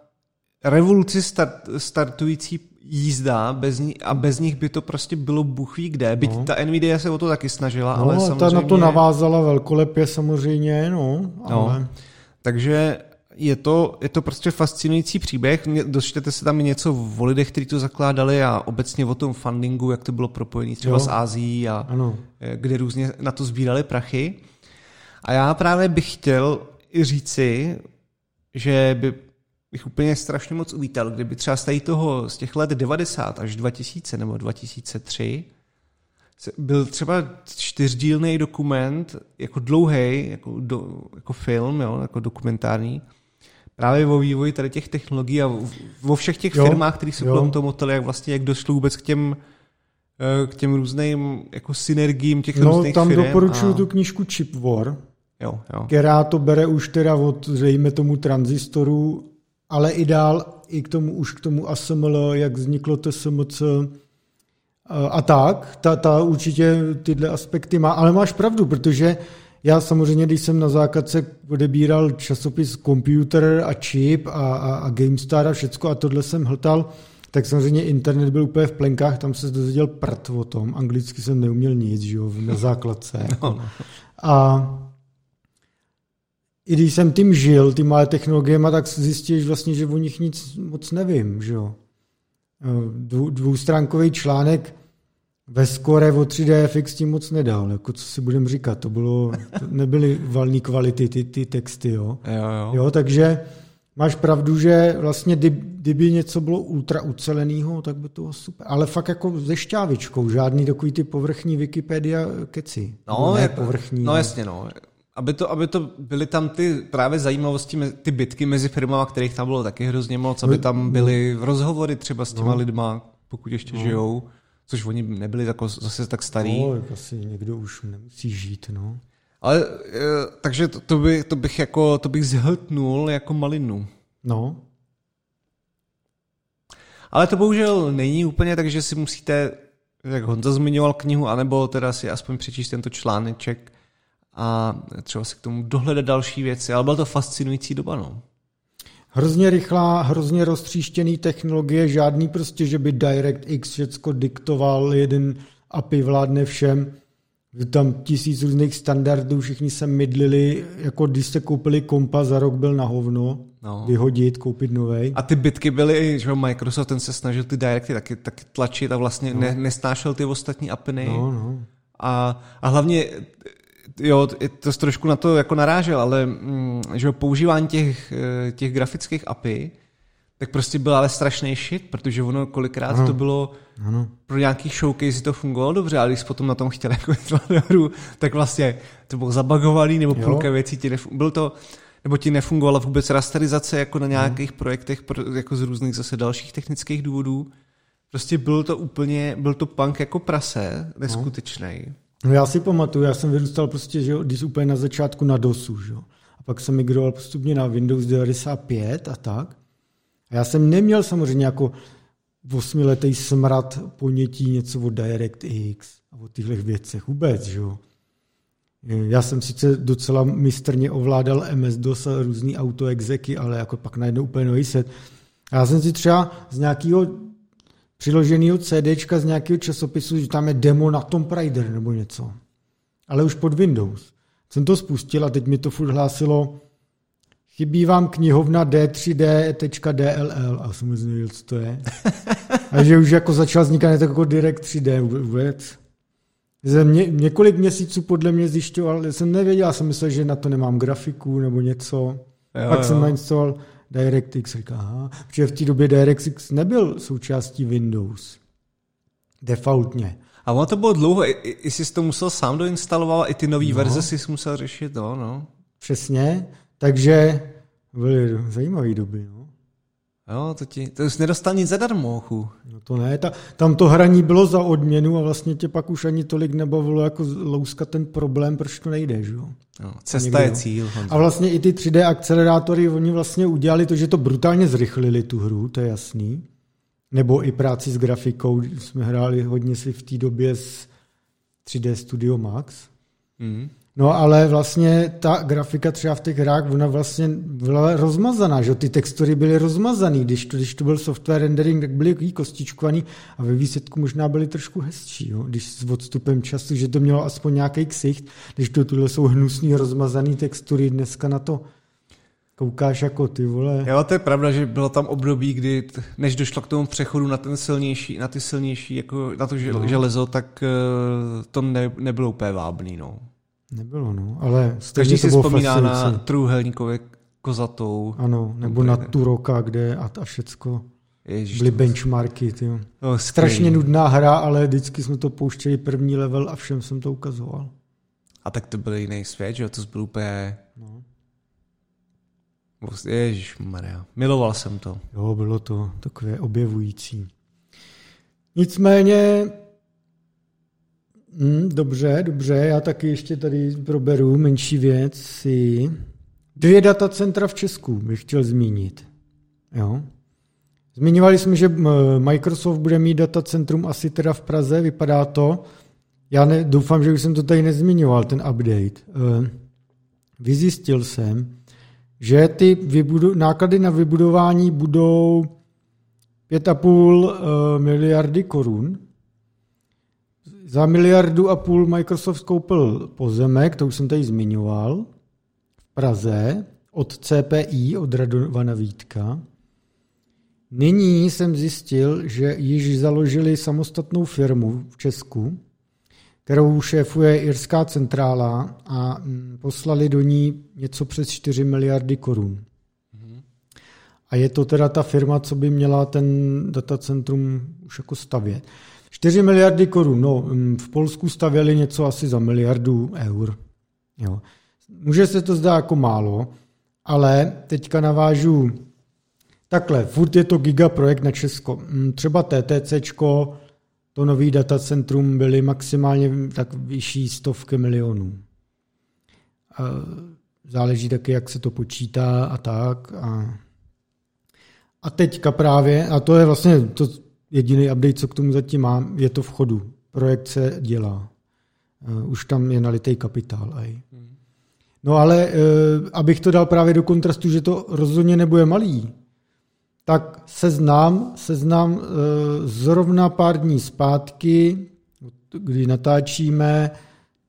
revoluci start, startující jízda bez ní, a bez nich by to prostě bylo bůh ví kde. Byť No. ta Nvidia se o to taky snažila, No, ale samozřejmě... ta na to navázala velkolepě samozřejmě, no, No. ale... Takže je to, je to prostě fascinující příběh. Dočtete se tam i něco o lidech, kteří to zakládali a obecně o tom fundingu, jak to bylo propojené třeba Jo. s Ázií a Ano. eh, kde různě na to sbírali prachy. A já právě bych chtěl i říci, že by bych úplně strašně moc uvítal, kdyby třeba z tady toho, z těch let 90 až 2000 nebo 2003 se- byl třeba čtyřdílný dokument, jako dlouhý, jako, do, jako film, jo, jako dokumentární, právě o vývoji tady těch technologií a vo všech těch Jo, firmách, které se jo. kolem toho motali, jak vlastně, jak došlo vůbec k těm eh, k těm různým jako synergiím těch No, různých tam firem doporučuji a... tu knížku Chip War, Jo, jo. která to bere už teda od, dejme tomu, tranzistoru, ale i dál, i k tomu, už k tomu ASML, jak vzniklo TSMC a, a tak. Ta, ta určitě tyhle aspekty má, ale máš pravdu, protože já samozřejmě, když jsem na základce odebíral časopis Computer a Chip a, a, a GameStar a všecko a tohle jsem hltal, tak samozřejmě internet byl úplně v plenkách, tam se dozvěděl prd o tom, anglicky jsem neuměl nic, že jo, na základce. No, no. A i když jsem tím žil, ty malé technologiemi, tak zjistíš vlastně, že o nich nic moc nevím. Že jo? Dvou, dvoustránkový článek ve skore o 3DFX tím moc nedal. Jako co si budem říkat, to, bylo, to nebyly valné kvality ty, ty texty. Jo? Jo, jo. Jo, takže máš pravdu, že vlastně kdy- kdyby něco bylo ultra uceleného, tak by to bylo super. Ale fakt jako se šťávičkou, žádný takový ty povrchní Wikipedia keci. No, ne jako- povrchní. No jasně, no. Aby to, aby to byly tam ty právě zajímavosti, ty bitky mezi firmama, kterých tam bylo taky hrozně moc, aby tam byly rozhovory třeba s těma lidma, pokud ještě žijou, což oni nebyli jako zase tak starý. No, asi někdo už nemusí žít, no. Ale eh, takže to, to, by, to bych jako, to bych zhltnul jako malinu. No, Ale to bohužel není úplně, takže si musíte, jak Honza zmiňoval knihu, anebo teda si aspoň přečíst tento článeček a třeba si k tomu dohledat další věci, ale byla to fascinující doba, no. hrozně rychlá, hrozně roztříštěný technologie, žádný prostě, že by DirectX všecko diktoval, jeden API vládne všem. Tam tisíc různých standardů, všichni se mydlili, jako když jste koupili kompa, za rok byl na hovno, No. vyhodit, koupit novej. A ty bitky byly, že jo, Microsoft ten se snažil ty directy taky, taky tlačit a vlastně no. ne, nesnášel ty ostatní apiny. No, no. A, a hlavně, jo, to jsi trošku na to jako narážel, ale mm, že používání těch, eh, těch grafických API, tak prostě byl ale strašný shit, protože ono kolikrát Ano. to bylo Ano. pro nějaký showcase to fungovalo dobře, ale když jsi potom na tom chtěl jako hru, tak vlastně to bylo zabagovaný, nebo půlka věcí ti nefun- byl to, nebo ti nefungovala vůbec rasterizace jako na nějakých projektech pro, jako z různých zase dalších technických důvodů. Prostě byl to úplně, byl to punk jako prase, neskutečný. No já si pamatuju, já jsem vyrůstal prostě, že když úplně na začátku na DOSu, že jo. A pak jsem migroval postupně na Windows 95 a tak. A já jsem neměl samozřejmě jako osmiletý smrad ponětí něco o DirectX a o těchto věcech vůbec, že jo. Já jsem sice docela mistrně ovládal MS-DOS a různý autoexeky, ale jako pak najednou úplně nový set. Já jsem si třeba z nějakého přiloženého CDčka z nějakého časopisu, že tam je demo na Tomb Raider nebo něco. Ale už pod Windows. Jsem to spustil a teď mi to furt hlásilo chybí vám knihovna d3d.dll a jsem nevěděl, co to je. A že už jako začal vznikat tak jako Direct 3D vůbec. Jsem ně, několik měsíců podle mě zjišťoval, jsem nevěděl, já jsem myslel, že na to nemám grafiku nebo něco. Jo, Pak jo. jsem nainstaloval DirectX, říká, aha, protože v té době DirectX nebyl součástí Windows. Defaultně. A ono to bylo dlouho, i, i, jsi to musel sám doinstalovat, i ty nové No. verze jsi musel řešit, no, no. Přesně. Takže byly zajímavé doby. No. Jo, to, ti, to jsi nedostal nic zadarmo, chu. No to ne, ta, tam to hraní bylo za odměnu a vlastně tě pak už ani tolik nebavilo jako louskat ten problém, proč to nejde, že jo? No, cesta Někde, je cíl. Honzo. A vlastně i ty 3D akcelerátory, oni vlastně udělali to, že to brutálně zrychlili tu hru, to je jasný. Nebo i práci s grafikou, jsme hráli hodně si v té době s 3D Studio Max. Mm. No ale vlastně ta grafika třeba v těch hrách, ona vlastně byla rozmazaná, že ty textury byly rozmazaný, když to, když to byl software rendering, tak byly kostičkovaný a ve výsledku možná byly trošku hezčí, jo? když s odstupem času, že to mělo aspoň nějaký ksicht, když to tuhle jsou hnusný rozmazaný textury, dneska na to koukáš jako ty vole. Jo, to je pravda, že bylo tam období, kdy než došlo k tomu přechodu na ten silnější, na ty silnější, jako na to no. železo, tak uh, to ne, nebylo úplně vábný, no. Nebylo, no, ale Každý si vzpomíná na trůhelníkově kozatou. Ano, nebo na Turoka, kde a, a všecko. Ježiš, byly benchmarky. Ty. No, Strašně nudná hra, ale vždycky jsme to pouštěli první level a všem jsem to ukazoval. A tak to byl jiný svět, že to byl úplně... No. Ježíš Maria, miloval jsem to. Jo, bylo to takové objevující. Nicméně Hmm, dobře, dobře, já taky ještě tady proberu menší věci. Dvě datacentra v Česku bych chtěl zmínit. Jo. Zmiňovali jsme, že Microsoft bude mít datacentrum asi teda v Praze, vypadá to. Já ne, doufám, že už jsem to tady nezmiňoval, ten update. Eh, vyzjistil jsem, že ty vybudu, náklady na vybudování budou 5,5 eh, miliardy korun, za miliardu a půl Microsoft koupil pozemek, to už jsem tady zmiňoval, v Praze od CPI, od Radovana Vítka. Nyní jsem zjistil, že již založili samostatnou firmu v Česku, kterou šéfuje Irská centrála a mm, poslali do ní něco přes 4 miliardy korun. A je to teda ta firma, co by měla ten datacentrum už jako stavět. 4 miliardy korun, no mm, v Polsku stavěli něco asi za miliardu eur. Jo. Může se to zdát jako málo, ale teďka navážu takhle, furt je to gigaprojekt na Česko. Mm, třeba TTCčko, to nový datacentrum byly maximálně tak vyšší stovky milionů. Záleží taky, jak se to počítá a tak. A, a teďka právě, a to je vlastně to, Jediný update, co k tomu zatím mám, je to v chodu. Projekt se dělá. Uh, už tam je nalitý kapitál. Aj. No ale uh, abych to dal právě do kontrastu, že to rozhodně nebude malý, tak seznám, seznám uh, zrovna pár dní zpátky, kdy natáčíme,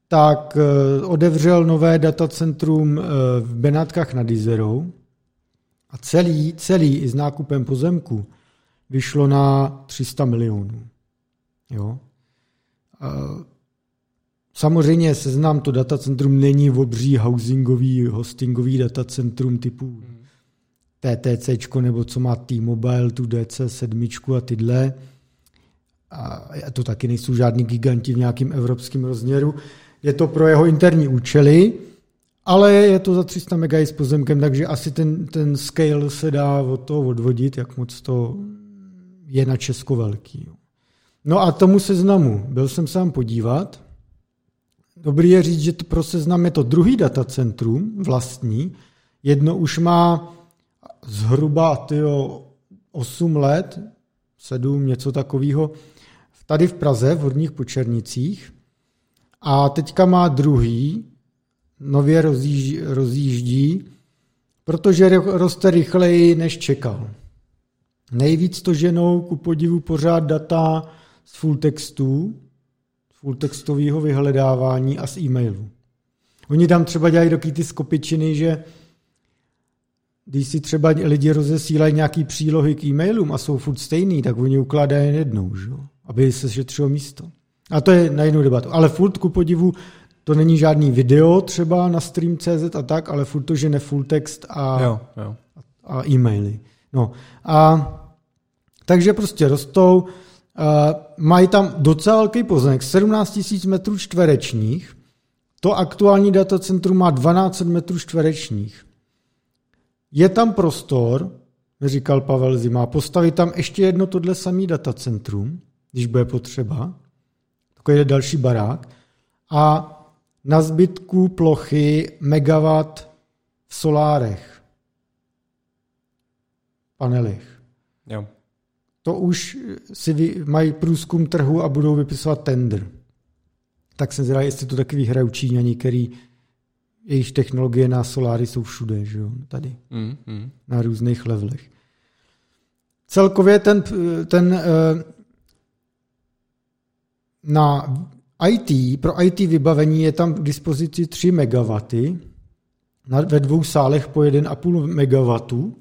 tak odevřel nové datacentrum v Benátkách nad Izerou a celý, celý i s nákupem pozemku vyšlo na 300 milionů. Jo? Samozřejmě seznám to datacentrum není obří housingový, hostingový datacentrum typu TTC nebo co má T-Mobile, tu DC7 a tyhle. A to taky nejsou žádní giganti v nějakém evropském rozměru. Je to pro jeho interní účely, ale je to za 300 MB s pozemkem, takže asi ten, ten scale se dá od toho odvodit, jak moc to je na Česko velký. No a tomu seznamu byl jsem sám podívat. Dobrý je říct, že to pro seznam je to druhý datacentrum vlastní. Jedno už má zhruba tyjo, 8 let, 7, něco takového, tady v Praze, v Horních Počernicích. A teďka má druhý, nově rozjíždí, rozjíždí protože roste rychleji, než čekal. Nejvíc to ženou ku podivu pořád data z full textů, z full textového vyhledávání a z e-mailu. Oni tam třeba dělají doky ty skopičiny, že když si třeba lidi rozesílají nějaký přílohy k e-mailům a jsou furt stejný, tak oni ukládají jen jednou, že? aby se šetřilo místo. A to je na jinou debatu. Ale furt ku podivu to není žádný video třeba na stream.cz a tak, ale furt to žene full text a, jo, jo. a e-maily. No a takže prostě rostou, uh, mají tam docela velký pozemek, 17 000 metrů čtverečních, to aktuální datacentrum má 12 metrů čtverečních. Je tam prostor, říkal Pavel Zima, postavit tam ještě jedno tohle samý datacentrum, když bude potřeba, takový je další barák, a na zbytku plochy megawatt v solárech, panelech. Jo. To už si vy, mají průzkum trhu a budou vypisovat tender. Tak jsem zvědavý, jestli to taky vyhrají Číňani, který jejich technologie na soláry jsou všude, že jo, tady, Mm, mm. na různých levelech. Celkově ten, ten eh, na IT, pro IT vybavení je tam k dispozici 3 MW, na, ve dvou sálech po 1,5 MW.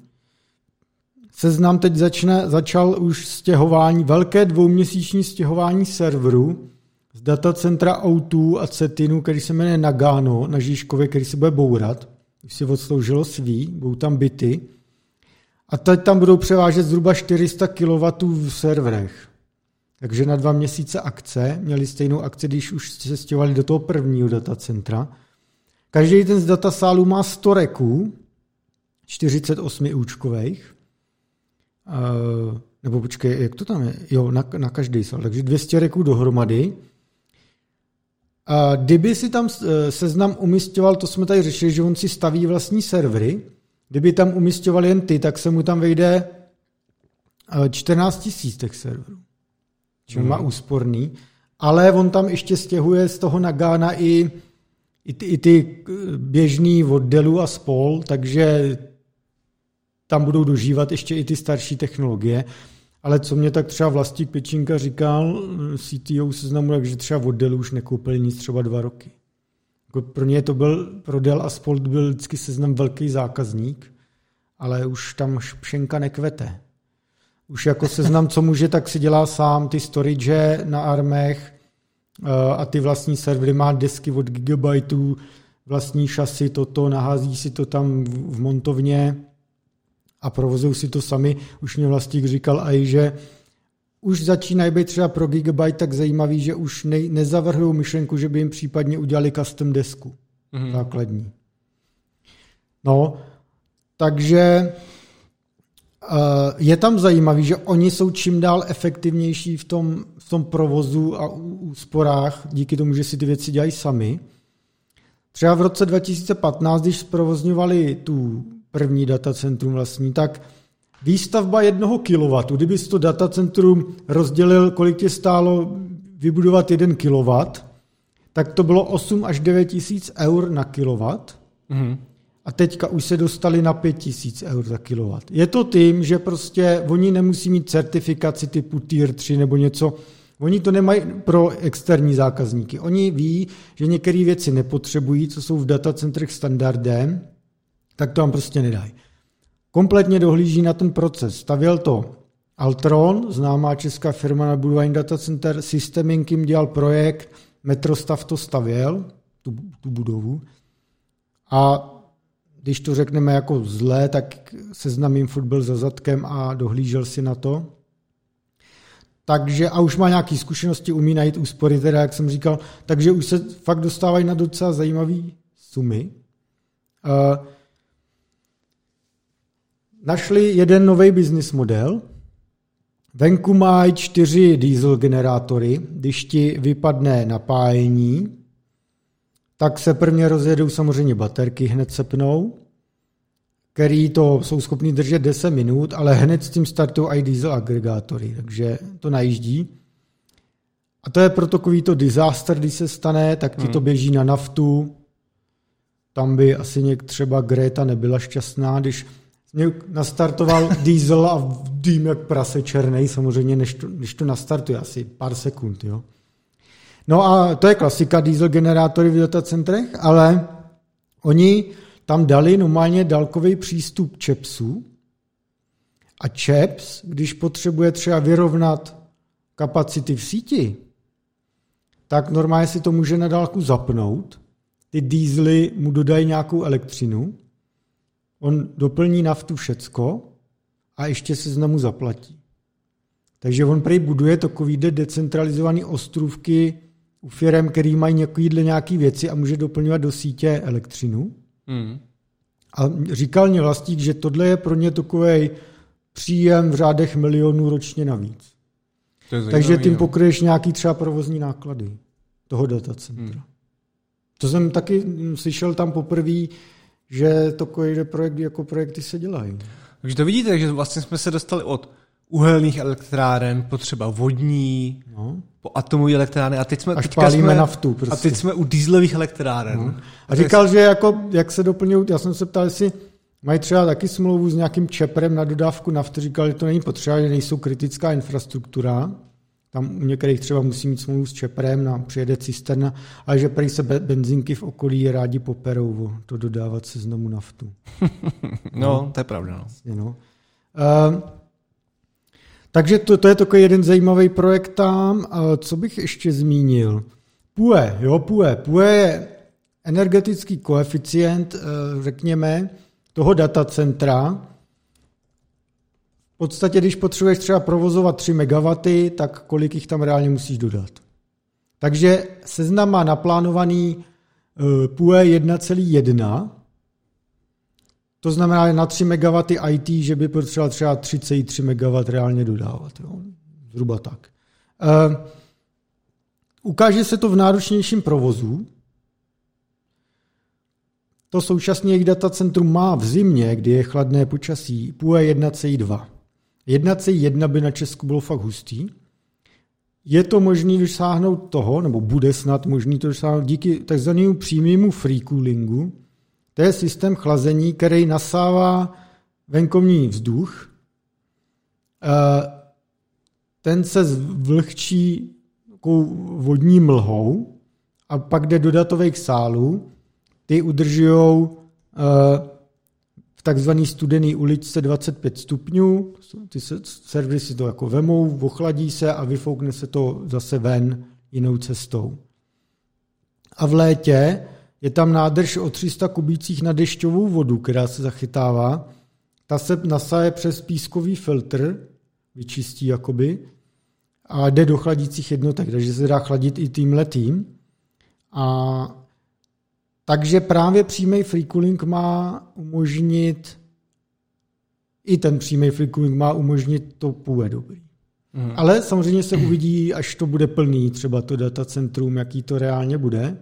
Seznam teď začne, začal už stěhování, velké dvouměsíční stěhování serveru z datacentra O2 a Cetinu, který se jmenuje Nagano na Žižkově, který se bude bourat. Už si odsloužilo svý, budou tam byty. A teď tam budou převážet zhruba 400 kW v serverech. Takže na dva měsíce akce, měli stejnou akci, když už se stěhovali do toho prvního datacentra. Každý ten z datasálů má 100 reků, 48 účkových. Uh, nebo počkej, jak to tam je? Jo, na, na každý sál. Takže 200 reků dohromady. A kdyby si tam eh, seznam umistoval, to jsme tady řešili, že on si staví vlastní servery, kdyby tam umistoval jen ty, tak se mu tam vejde 14 tisíc těch serverů. Čili hmm. má úsporný. Ale on tam ještě stěhuje z toho Nagana i, i, ty, i ty běžný od Dellu a spol, takže tam budou dožívat ještě i ty starší technologie. Ale co mě tak třeba Vlastík Pečinka říkal, CTO seznamu, takže třeba od Dellu už nekoupili nic třeba dva roky. Jako pro ně to byl, pro Dell a Spolt byl vždycky seznam velký zákazník, ale už tam pšenka nekvete. Už jako seznam, co může, tak si dělá sám ty storage na armech eh, a ty vlastní servery, má desky od gigabajtů, vlastní šasy, toto, nahází si to tam v montovně a provozují si to sami. Už mě vlastník říkal i, že už začínají být třeba pro Gigabyte tak zajímavý, že už ne, nezavrhují myšlenku, že by jim případně udělali custom desku mm-hmm. základní. No, takže je tam zajímavý, že oni jsou čím dál efektivnější v tom, v tom provozu a úsporách, díky tomu, že si ty věci dělají sami. Třeba v roce 2015, když zprovozňovali tu první datacentrum vlastní, tak výstavba jednoho kilowattu, kdyby to datacentrum rozdělil, kolik tě stálo vybudovat jeden kilowatt, tak to bylo 8 až 9 tisíc eur na kilowatt. Mm-hmm a teďka už se dostali na 5000 eur za kilowatt. Je to tím, že prostě oni nemusí mít certifikaci typu Tier 3 nebo něco, Oni to nemají pro externí zákazníky. Oni ví, že některé věci nepotřebují, co jsou v datacentrech standardem, tak to vám prostě nedají. Kompletně dohlíží na ten proces. Stavěl to Altron, známá česká firma na budování datacenter, Systeming jim dělal projekt, Metrostav to stavěl, tu, tu budovu. A když to řekneme jako zlé, tak seznamím furt byl za zadkem a dohlížel si na to. Takže a už má nějaké zkušenosti, umí najít úspory, teda jak jsem říkal, takže už se fakt dostávají na docela zajímavé sumy. Uh, našli jeden nový business model. Venku mají čtyři diesel generátory. Když ti vypadne napájení, tak se prvně rozjedou samozřejmě baterky, hned se pnou, který to jsou schopni držet 10 minut, ale hned s tím startují i diesel agregátory, takže to najíždí. A to je pro takový to disaster, když se stane, tak ti to hmm. běží na naftu. Tam by asi něk třeba Greta nebyla šťastná, když mě nastartoval diesel a dým jak prase černý, samozřejmě, než to, než to nastartuje, asi pár sekund. Jo. No a to je klasika diesel generátory v datacentrech, ale oni tam dali normálně dálkový přístup ČEPSu a ČEPS, když potřebuje třeba vyrovnat kapacity v síti, tak normálně si to může na dálku zapnout, ty dízly mu dodají nějakou elektřinu, on doplní naftu všecko a ještě se znovu zaplatí. Takže on prej buduje takový decentralizovaný ostrůvky u firm, který mají nějakýhle nějaký věci a může doplňovat do sítě elektřinu. Hmm. A říkal mě vlastník, že tohle je pro ně takový příjem v řádech milionů ročně navíc. To je Takže zajímavý, tím no. pokryješ nějaký třeba provozní náklady toho datacentra. Hmm. To jsem taky mm, slyšel tam poprvé, že takovýhle projekt jako projekty se dělají. Takže to vidíte, že vlastně jsme se dostali od uhelných elektráren po třeba vodní, No. po atomové elektrárny a teď jsme, Až teďka jsme, naftu, A prostě. teď jsme u dýzlových elektráren. No. A říkal, že jako, jak se doplňují, já jsem se ptal, jestli mají třeba taky smlouvu s nějakým čeprem na dodávku nafty, říkal, že to není potřeba, že nejsou kritická infrastruktura, tam u některých třeba musí mít smlouvu s čeprem, na přijede cisterna, ale že prý se be- benzinky v okolí rádi poperou to dodávat seznamu naftu. No, to je pravda. No. No. Uh, takže to, to je takový jeden zajímavý projekt tam. Uh, co bych ještě zmínil? PUE, jo, PUE. PUE je energetický koeficient, uh, řekněme, toho datacentra. V podstatě, když potřebuješ třeba provozovat 3 MW, tak kolik jich tam reálně musíš dodat. Takže seznam má naplánovaný uh, PUE 1,1, to znamená na 3 MW IT, že by potřeboval třeba 33 MW reálně dodávat. Jo? Zhruba tak. Uh, ukáže se to v náročnějším provozu. To současně jejich datacentrum má v zimě, kdy je chladné počasí, PUE 1C2. 1C1 by na Česku bylo fakt hustý. Je to možné dosáhnout toho, nebo bude snad možný to dosáhnout díky takzvanému přímému free coolingu, to je systém chlazení, který nasává venkovní vzduch. Eh, Ten se zvlhčí vodní mlhou a pak jde do datových sálů. Ty udržují v takzvaný studený uličce 25 stupňů. Ty se, servery si to jako vemou, ochladí se a vyfoukne se to zase ven jinou cestou. A v létě je tam nádrž o 300 kubících na dešťovou vodu, která se zachytává. Ta se nasaje přes pískový filtr, vyčistí jakoby, a jde do chladících jednotek, takže se dá chladit i tím letým. A takže právě přímý free cooling má umožnit, i ten přímý free cooling má umožnit to půjde dobrý. Mhm. Ale samozřejmě se uvidí, až to bude plný, třeba to datacentrum, jaký to reálně bude.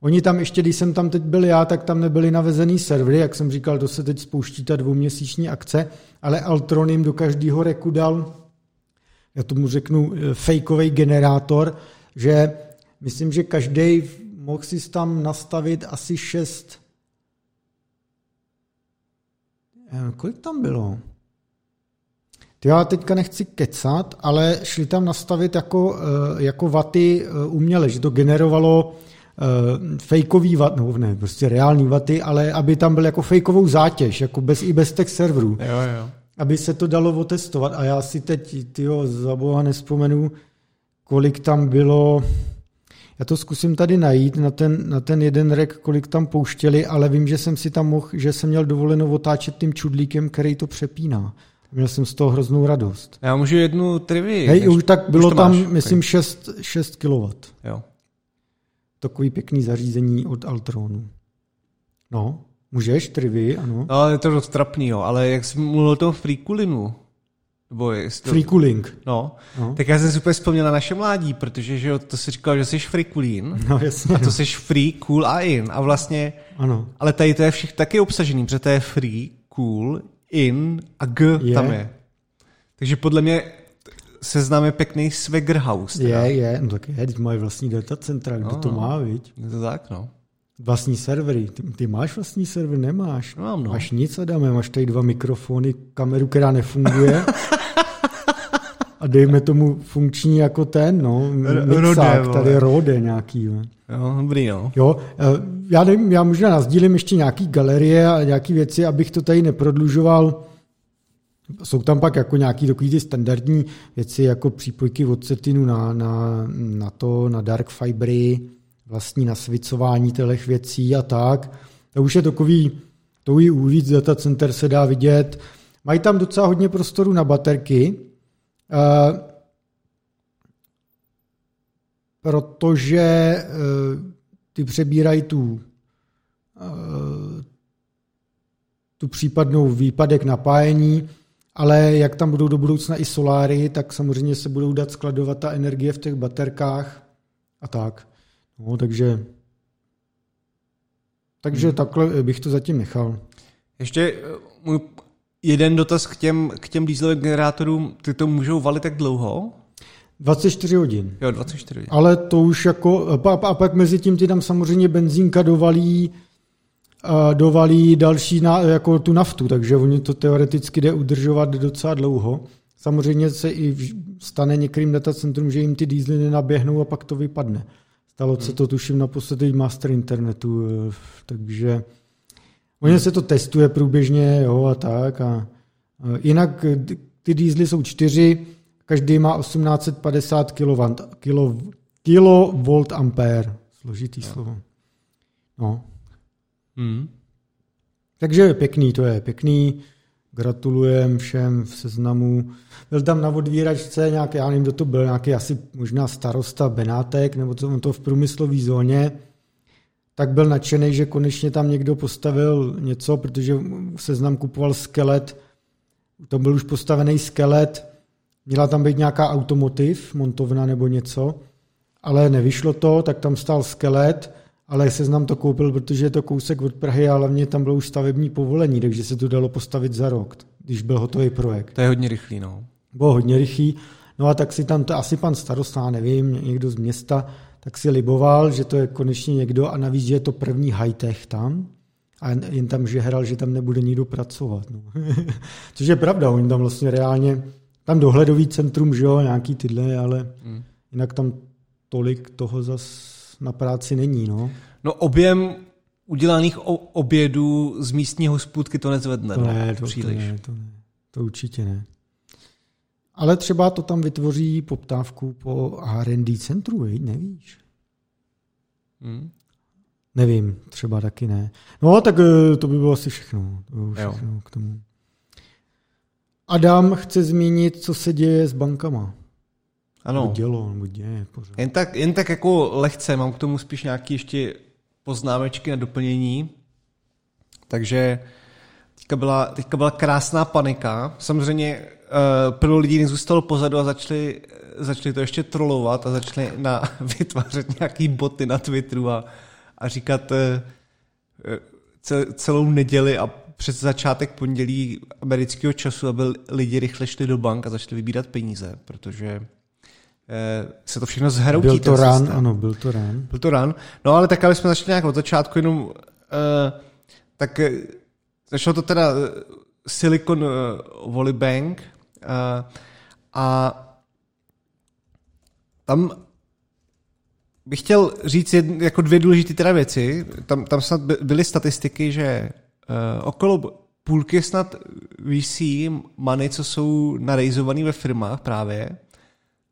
Oni tam ještě, když jsem tam teď byl já, tak tam nebyly navezený servery, jak jsem říkal, to se teď spouští ta dvouměsíční akce, ale Altron jim do každého reku dal, já tomu řeknu, fejkový generátor, že myslím, že každý mohl si tam nastavit asi šest Eh, Kolik tam bylo? Já teďka nechci kecat, ale šli tam nastavit jako, eh, jako vaty eh, uměle, že to generovalo fejkový vat, no ne, prostě reální vaty, ale aby tam byl jako fejkovou zátěž, jako bez, i bez těch serverů, Jo, jo. aby se to dalo otestovat. A já si teď, tyjo, za boha nespomenu, kolik tam bylo, já to zkusím tady najít na ten, na ten jeden rek, kolik tam pouštěli, ale vím, že jsem si tam mohl, že jsem měl dovoleno otáčet tím čudlíkem, který to přepíná. Měl jsem z toho hroznou radost. Já můžu jednu trivii. Hej, než- už tak bylo to tam, máš, myslím, ok. 6, 6 kW. Jo. Takový pěkný zařízení od Altronu. No, můžeš, trivy, ano. No, ale je to dost trapnýho, ale jak jsi mluvil o tom freecoolinu, nebo to, Free cooling. no, No. tak já jsem si úplně vzpomněl na naše mládí, protože že jo, to si říkal, že jsi freecoolin, No jasně, a to no. jsi free, cool a in. A vlastně, ano. ale tady to je všech taky obsažený, protože to je free, cool, in a g Je. tam je. Takže podle mě seznam je pěkný swagger house. Teda. Je, je, no tak je, teď mají vlastní datacentra, kdo No, to má, viď? Je to tak, no. Vlastní servery. Ty, ty máš vlastní server? Nemáš. No, mám, no. Máš nic, Adame, máš tady dva mikrofony, kameru, která nefunguje. A dejme tomu funkční jako ten, no, Rode, mixák, vole. tady Rode nějaký. jo. Jo, dobrý, no. Jo, eh, já nevím, já možná nazdílím ještě nějaký galerie a nějaké věci, abych to tady neprodlužoval. Jsou tam pak jako nějaký takový ty standardní věci, jako přípojky od Setinu na, na, na to, na dark fibery, vlastní nasvicování těchto věcí a tak. To už je takový, to i uvíc datacenter se dá vidět. Mají tam docela hodně prostoru na baterky, protože eh, ty přebírají tu, eh, tu případnou výpadek napájení ale jak tam budou do budoucna i soláry, tak samozřejmě se budou dát skladovat ta energie v těch baterkách a tak. No, takže takže hmm. takhle bych to zatím nechal. Ještě eh, můj jeden dotaz k těm, k těm dieselovým generátorům. Ty to můžou valit tak dlouho? 24 hodin. Jo, 24 hodin. Ale to už jako, a, a pak mezi tím ty tam samozřejmě benzínka dovalí, a dovalí další na, jako tu naftu, takže oni to teoreticky jde udržovat docela dlouho. Samozřejmě se i stane některým datacentrům, že jim ty dízly nenaběhnou a pak to vypadne. Stalo hmm. se to tuším naposledy master internetu, eh, takže oni se to testuje průběžně jo, a tak. A, a jinak eh, ty dízly jsou čtyři, každý má 1850 kW, kilo, kilovolt ampere. Složitý no. slovo. No. Hmm. Takže je pěkný, to je pěkný. Gratulujem všem v seznamu. Byl tam na odvíračce nějaký, já nevím, kdo to byl, nějaký asi možná starosta Benátek, nebo to, to v průmyslové zóně, tak byl nadšený, že konečně tam někdo postavil něco, protože seznam kupoval skelet, to byl už postavený skelet, měla tam být nějaká automotiv, montovna nebo něco, ale nevyšlo to, tak tam stál skelet, ale seznam to koupil, protože je to kousek od Prahy a hlavně tam bylo už stavební povolení, takže se to dalo postavit za rok, když byl hotový projekt. To je hodně rychlý, no. Bylo hodně rychlý. No a tak si tam, to asi pan starosta, nevím, někdo z města, tak si liboval, že to je konečně někdo a navíc, že je to první high-tech tam a jen tam žehral, že tam nebude nikdo pracovat. No. Což je pravda, oni tam vlastně reálně, tam dohledový centrum, že jo, nějaký tyhle, ale hmm. jinak tam tolik toho zas na práci není. No, no objem udělaných obědů z místní hospůdky to nezvedne. To ne, to, příliš. to ne, to ne. To určitě ne. Ale třeba to tam vytvoří poptávku po R&D centru, hej, nevíš. Hmm. Nevím, třeba taky ne. No, tak eh, to by bylo asi všechno. To bylo všechno jo. k tomu. Adam chce zmínit, co se děje s bankama. Ano. Nebo dělo, nebo děje pořád. Jen tak, jen tak jako lehce, mám k tomu spíš nějaké ještě poznámečky na doplnění. Takže teďka byla, teďka byla krásná panika. Samozřejmě uh, pro lidi nezůstalo pozadu a začali, začali to ještě trolovat a začali na, vytvářet nějaký boty na Twitteru a, a říkat uh, celou neděli a přes začátek pondělí amerického času, aby lidi rychle šli do bank a začali vybírat peníze, protože Eh, se to všechno zhroutí. Byl to rán, ano, byl to rán. Byl to rán. No ale tak, aby jsme začali nějak od začátku, jenom uh, tak začalo to teda Silicon Valley Bank a tam bych chtěl říct jedn, jako dvě důležité teda věci. Tam, tam snad byly statistiky, že uh, okolo půlky snad VC money, co jsou narejzovaný ve firmách právě,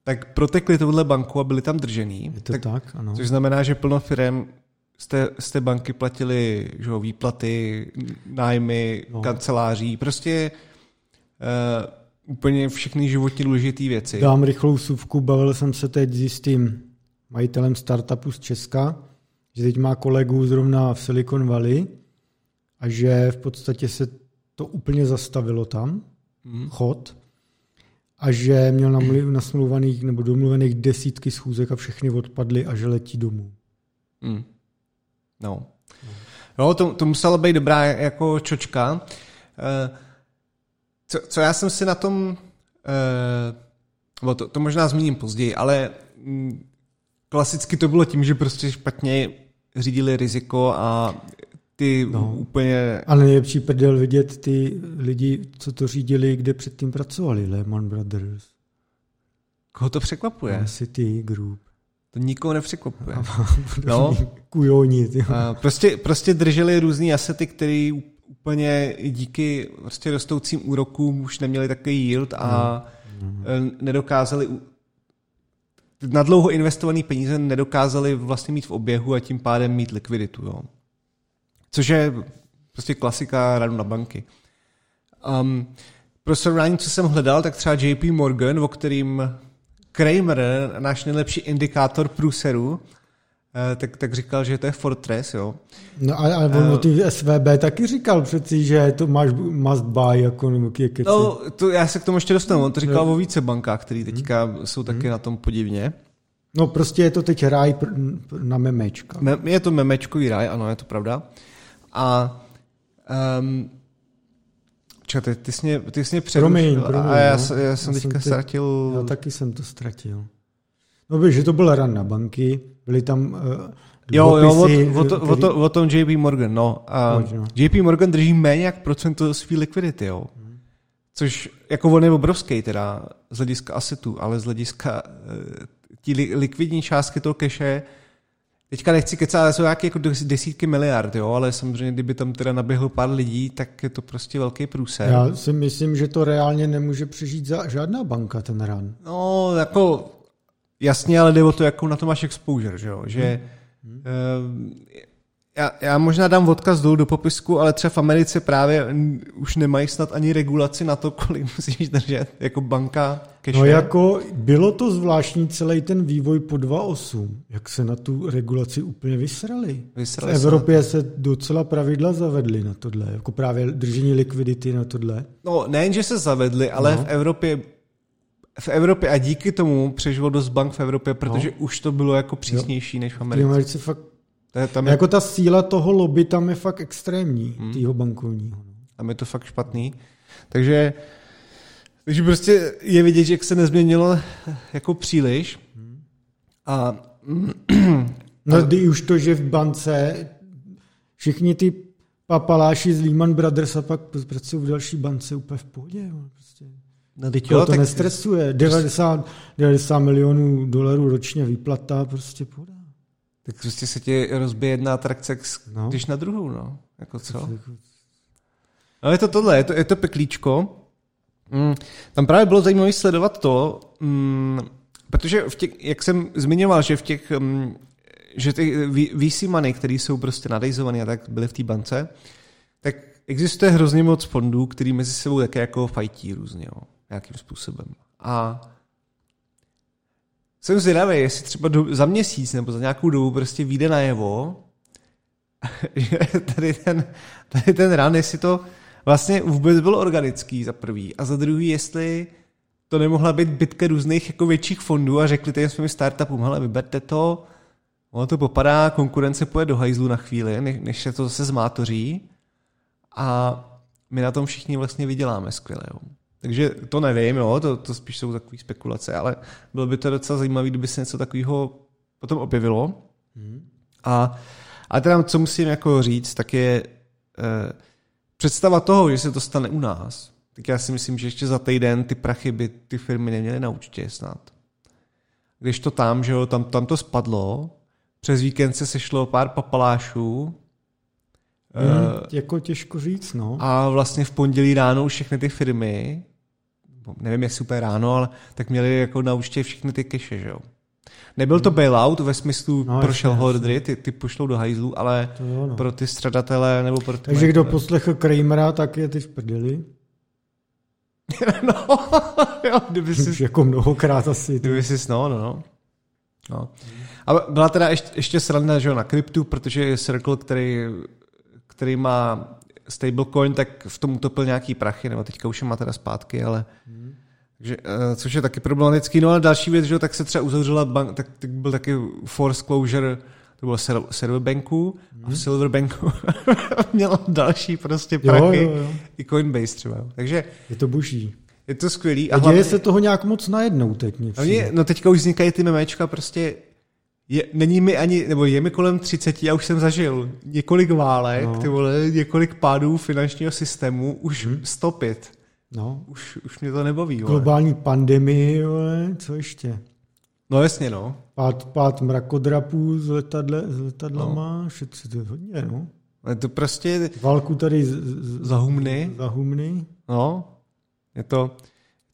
tak protekli tohle banku a byli tam držený. Je to tak, tak ano. Což znamená, že plno firm z té, z té banky platili že jo, výplaty, nájmy, no. kanceláří, prostě uh, úplně všechny životně důležité věci. Dám rychlou suvku, bavil jsem se teď s jistým majitelem startupu z Česka, že teď má kolegu zrovna v Silicon Valley a že v podstatě se to úplně zastavilo tam, mm. chod, a že měl nasmluvaných nebo domluvených desítky schůzek a všechny odpadly a že letí domů. Hmm. No. No, to, to musela být dobrá jako čočka. Eh, co, co já jsem si na tom, eh, to, to možná zmíním později, ale mm, klasicky to bylo tím, že prostě špatně řídili riziko a ty no. úplně... Ale nejlepší prdel vidět ty lidi, co to řídili, kde předtím pracovali, Lehman Brothers. Koho to překvapuje? City Group. To nikoho nepřekvapuje. no. Kujoni. prostě, prostě drželi různý asety, které úplně díky prostě rostoucím úrokům už neměli takový yield a no. nedokázali na dlouho investované peníze nedokázali vlastně mít v oběhu a tím pádem mít likviditu. Jo. Což je prostě klasika radu na banky. Um, pro srovnání, co jsem hledal, tak třeba JP Morgan, o kterým Kramer, náš nejlepší indikátor průseru, tak, tak říkal, že to je Fortress, jo. No a, a ono ty SVB taky říkal přeci, že to máš must buy, jako nebo keci. No, to já se k tomu ještě dostanu. On to říkal no. o více bankách, které teďka hmm. jsou taky hmm. na tom podivně. No prostě je to teď ráj na memečka. Me, je to memečkový ráj, ano, je to pravda. A um, Čo, ty, ty jsi mě, ty jsi mě promiň, promiň, a já, no. já jsem já teďka jsem ztratil... Já taky jsem to ztratil. No víš, že to byl ran na banky, byly tam uh, Jo, jo, o, to, který... o, to, o tom JP Morgan, no. A no. JP Morgan drží méně jak procento své likvidity, jo. Hmm. Což, jako on je obrovský teda, z hlediska asetu, ale z hlediska uh, tí li, likvidní částky toho keše Teďka nechci kecat, ale jsou nějaké jako desítky miliard, jo, ale samozřejmě, kdyby tam teda naběhlo pár lidí, tak je to prostě velký průser. Já si myslím, že to reálně nemůže přežít za žádná banka, ten ran. No, jako jasně, ale jde o to, jakou na to máš exposure, že jo, že hmm. uh, já, já možná dám odkaz dolů do popisku, ale třeba v Americe právě už nemají snad ani regulaci na to, kolik musíš držet jako banka cache. No jako bylo to zvláštní celý ten vývoj po 2.8, jak se na tu regulaci úplně vysrali. vysrali v Evropě se, se docela pravidla zavedly na tohle, jako právě držení likvidity na tohle. No nejen, že se zavedly, ale no. v Evropě v Evropě a díky tomu přežilo dost bank v Evropě, protože no. už to bylo jako přísnější jo. než v Americe. V Americe fakt to je, tam je... Jako ta síla toho lobby tam je fakt extrémní, hmm. tého bankovního. No. Tam je to fakt špatný. Takže, takže prostě je vidět, že se nezměnilo jako příliš. Hmm. A, no, a... už to, že v bance všichni ty papaláši z Lehman Brothers a pak pracují v další bance úplně v pohodě. No, jo, to tak... nestresuje. 90, 90 milionů dolarů ročně výplata, prostě pohoda. Tak prostě se ti rozbije jedna atrakce, no. když na druhou, no. Jako co? No je to tohle, je to, je to peklíčko. Mm, tam právě bylo zajímavé sledovat to, mm, protože v těch, jak jsem zmiňoval, že v těch, mm, že ty VC money, které jsou prostě nadejzované a tak byly v té bance, tak existuje hrozně moc fondů, který mezi sebou také jako fajtí různě, jo, nějakým způsobem. A jsem zvědavý, jestli třeba do, za měsíc nebo za nějakou dobu prostě vyjde najevo, že tady ten, tady ten run, jestli to vlastně vůbec bylo organický za prvý a za druhý, jestli to nemohla být bitka různých jako větších fondů a řekli těm svým startupům, hele, vyberte to, ono to popadá, konkurence půjde do hajzlu na chvíli, než se to zase zmátoří a my na tom všichni vlastně vyděláme skvěle. Jo. Takže to nevím, jo, to, to spíš jsou takové spekulace, ale bylo by to docela zajímavé, kdyby se něco takového potom objevilo. Hmm. A, a teda, co musím jako říct, tak je eh, představa toho, že se to stane u nás, tak já si myslím, že ještě za týden ty prachy by ty firmy neměly na účtě snad. Když to tam, že jo, tam, tam to spadlo, přes víkend se sešlo pár papalášů, Hmm, jako těžko říct, no. A vlastně v pondělí ráno všechny ty firmy nevím, jestli super ráno, ale tak měli jako na účtě všechny ty keše, že jo. Nebyl to bailout ve smyslu no, prošel hodry, ty, ty pošlou do hajzlu, ale to jo, no. pro ty středatele nebo pro ty... Takže kdo poslechl Kramera, tak je ty v prdeli. no, jo, kdyby jsi... Už jako mnohokrát asi. Kdyby jsi, no, no, no. no. A byla teda ještě, ještě sranda, že jo, na kryptu, protože je Circle, který, který má stablecoin, tak v tom utopil nějaký prachy, nebo teďka už je má teda zpátky, ale hmm. takže, uh, což je taky problematický. No a další věc, že tak se třeba uzavřela bank, tak, tak byl taky force closure to bylo Silverbanku hmm. a v mhm. Silverbanku mělo další prostě prachy jo, jo, jo. i Coinbase třeba. Takže je to boží. Je to skvělý. A, a děje hlavně, se toho nějak moc najednou teď. Hlavně, no teďka už vznikají ty memečka prostě je, není mi ani, nebo je mi kolem 30, já už jsem zažil několik válek, no. ty vole, několik pádů finančního systému, už hmm. stopit. No. Už, už mě to nebaví. Vole. Globální pandemii, vole, co ještě? No jasně, no. Pád, pád mrakodrapů z, letadle, z letadlama, no. všetci to je hodně, no. Je to prostě... Válku tady z, z, za humny. Za humny. No, je to...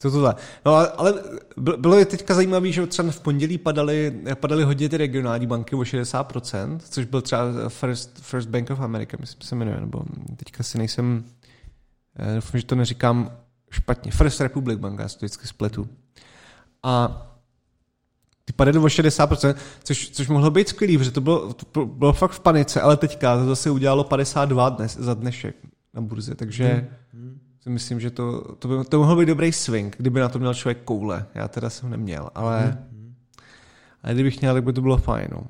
To tohle. No ale bylo je teďka zajímavé, že třeba v pondělí padaly, padaly hodně ty regionální banky o 60%, což byl třeba First, First Bank of America, myslím, se jmenuje, nebo teďka si nejsem, eh, doufám, že to neříkám špatně, First Republic banka, já si to vždycky spletu. A padly o 60%, což, což mohlo být skvělý, protože to bylo, to bylo fakt v panice, ale teďka to zase udělalo 52 dnes, za dnešek na burze, takže hmm. Si myslím, že to, to, by, to mohl být dobrý swing, kdyby na to měl člověk koule. Já teda jsem neměl, ale, hmm. ale kdybych měl, tak by to bylo fajn. No.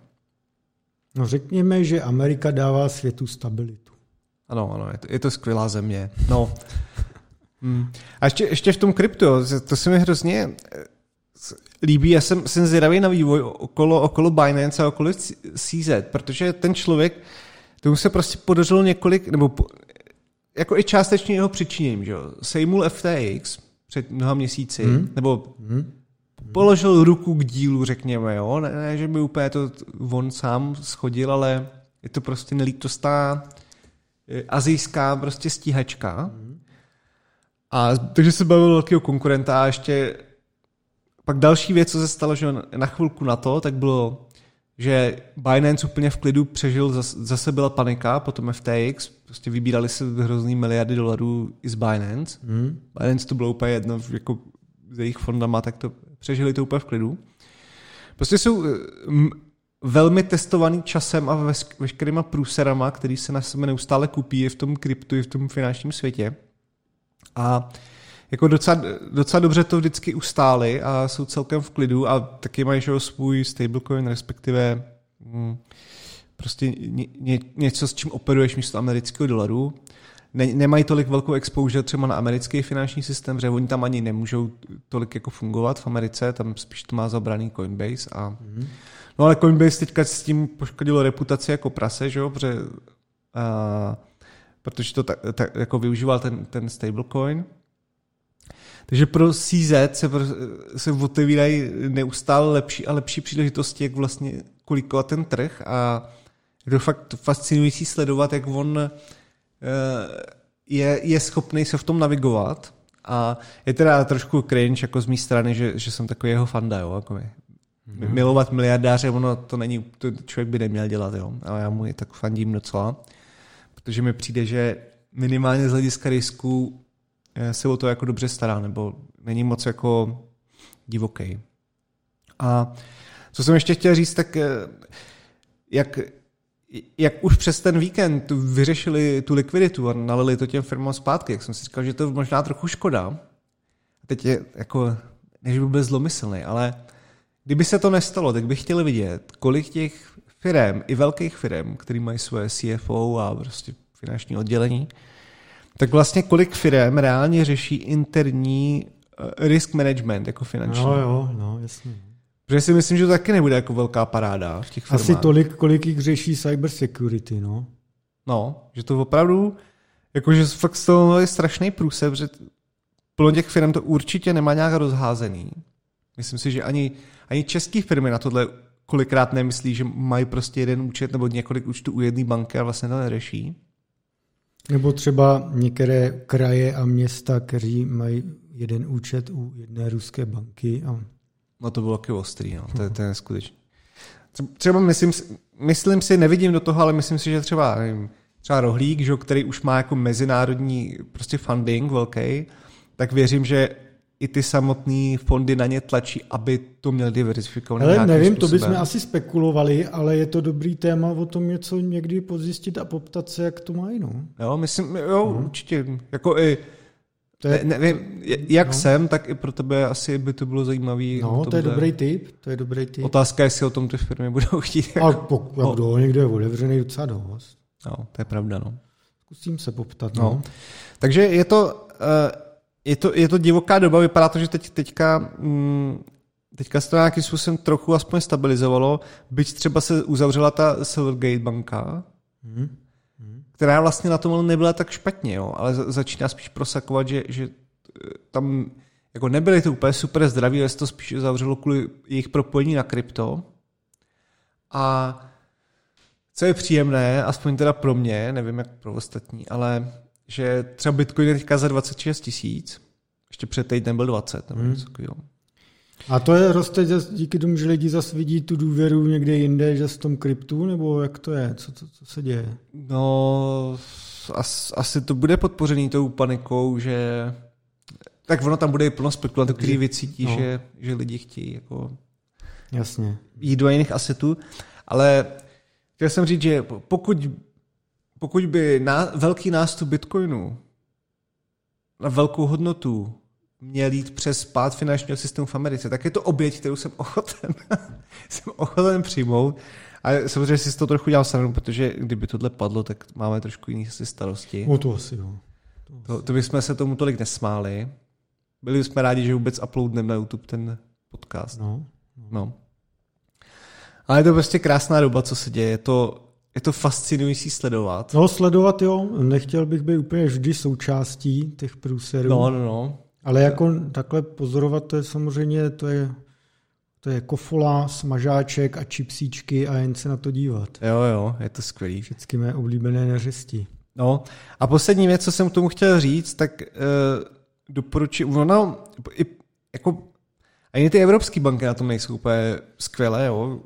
no řekněme, že Amerika dává světu stabilitu. Ano, ano, je to, je to skvělá země. No. Hmm. A ještě, ještě v tom kryptu, to se mi hrozně eh, líbí, já jsem, jsem zvědavý na vývoj okolo, okolo Binance a okolo CZ, protože ten člověk, tomu se prostě podařilo několik, nebo jako i částečně jeho přičiněním, že jo. Sejmul FTX před mnoha měsíci, hmm. nebo hmm. položil ruku k dílu, řekněme, jo. Ne, ne, že by úplně to on sám schodil, ale je to prostě nelítostá eh, azijská prostě stíhačka. Hmm. A takže se bavil velkého konkurenta a ještě pak další věc, co se stalo, že na chvilku na to, tak bylo, že Binance úplně v klidu přežil, zase byla panika, potom FTX, prostě vybírali se hrozný miliardy dolarů i z Binance. Hmm. Binance to bylo úplně jedno, jako s jejich fondama, tak to přežili to úplně v klidu. Prostě jsou velmi testovaný časem a veškerýma průserama, který se na sebe neustále kupí i v tom kryptu, i v tom finančním světě. A jako docela, docela dobře to vždycky ustáli a jsou celkem v klidu a taky mají že, svůj stablecoin, respektive hm, prostě ně, ně, něco, s čím operuješ místo amerického dolaru. Ne, nemají tolik velkou exposure třeba na americký finanční systém, že oni tam ani nemůžou tolik jako fungovat v Americe, tam spíš to má zabraný Coinbase. A, mm-hmm. No ale Coinbase teďka s tím poškodilo reputaci jako prase, že jo, protože, a, protože to tak, tak, jako využíval ten, ten stablecoin. Takže pro CZ se, se otevírají neustále lepší a lepší příležitosti, jak vlastně kolikovat ten trh a je to fakt fascinující sledovat, jak on eh, je, je schopný se v tom navigovat. A je teda trošku cringe jako z mé strany, že, že jsem takový jeho fanda, jo, jako mm-hmm. milovat miliardáře, ono to není, to člověk by neměl dělat, jo, ale já mu je tak fandím docela, protože mi přijde, že minimálně z hlediska risku se o to jako dobře stará, nebo není moc jako divoký. A co jsem ještě chtěl říct, tak eh, jak, jak už přes ten víkend vyřešili tu likviditu a nalili to těm firmám zpátky, jak jsem si říkal, že to je možná trochu škoda. Teď je jako, než by byl zlomyslný, ale kdyby se to nestalo, tak bych chtěl vidět, kolik těch firm, i velkých firm, který mají svoje CFO a prostě finanční oddělení, tak vlastně kolik firm reálně řeší interní eh, risk management jako finanční? No jo, no jasně. Protože si myslím, že to taky nebude jako velká paráda v těch firmách. Asi tolik, kolik jich řeší cyber security, no. No, že to opravdu, jakože fakt z toho je strašný průse, že plno těch firm to určitě nemá nějak rozházený. Myslím si, že ani, ani české firmy na tohle kolikrát nemyslí, že mají prostě jeden účet nebo několik účtů u jedné banky a vlastně to neřeší. Nebo třeba některé kraje a města, kteří mají jeden účet u jedné ruské banky. A... No to bylo taky ostrý, no. to, to je skutečně. Třeba myslím, myslím si, nevidím do toho, ale myslím si, že třeba, nevím, třeba Rohlík, že, který už má jako mezinárodní prostě funding velký, tak věřím, že i ty samotné fondy na ně tlačí, aby to měl diversifikovaný Ale nevím, způsobem. to bychom asi spekulovali, ale je to dobrý téma o tom něco někdy podzjistit a poptat se, jak to mají. No. Jo, myslím, jo, no. určitě. Jako i to je, ne, nevím, jak no. jsem, tak i pro tebe asi by to bylo zajímavé. No, to, je dobrý tip, to je dobrý tip. Otázka je, jestli o tom ty firmy budou chtít. A jako... pokud no. kdo někde je otevřený docela dost. No, to je pravda, no. Zkusím se poptat. No. no. Takže je to, uh, je to, je to divoká doba, vypadá to, že teď, teďka, mm, teďka se to nějakým způsobem trochu aspoň stabilizovalo, byť třeba se uzavřela ta Silvergate banka, hmm. která vlastně na tom nebyla tak špatně, jo, ale začíná spíš prosakovat, že, že eh, tam jako nebyly to úplně super zdraví, ale se to spíš zavřelo kvůli jejich propojení na krypto. A co je příjemné, aspoň teda pro mě, nevím jak pro ostatní, ale že třeba Bitcoin je teďka za 26 tisíc, ještě před týdnem byl 20, nebo hmm. něco A to je roste díky tomu, že lidi zase vidí tu důvěru někde jinde, že v tom kryptu, nebo jak to je? Co, co, co se děje? No, as, asi to bude podpořený tou panikou, že tak ono tam bude i plno spekulantů, kteří vycítí, no. že, že lidi chtějí jako Jasně. jít do jiných asetů, ale chtěl jsem říct, že pokud, pokud by ná, velký nástup Bitcoinu na velkou hodnotu měl jít přes pád finančního systému v Americe, tak je to oběť, kterou jsem ochoten, jsem ochoten přijmout. A samozřejmě si toho trochu dělám srandu, protože kdyby tohle padlo, tak máme trošku jiný asi starosti. O to asi, jo. To, to bychom se tomu tolik nesmáli. Byli jsme rádi, že vůbec uploadneme na YouTube ten podcast. No. No. Ale je to prostě krásná doba, co se děje. Je to, je to fascinující sledovat. no, sledovat jo, nechtěl bych být úplně vždy součástí těch průserů. No, no, no. Ale jako takhle pozorovat, to je samozřejmě, to je, to je kofola, smažáček a čipsíčky a jen se na to dívat. Jo, jo, je to skvělý. Vždycky mé oblíbené neřesti. No a poslední věc, co jsem k tomu chtěl říct, tak uh, doporučuji, ono, i, jako, ani ty evropské banky na tom nejsou úplně skvělé, jo.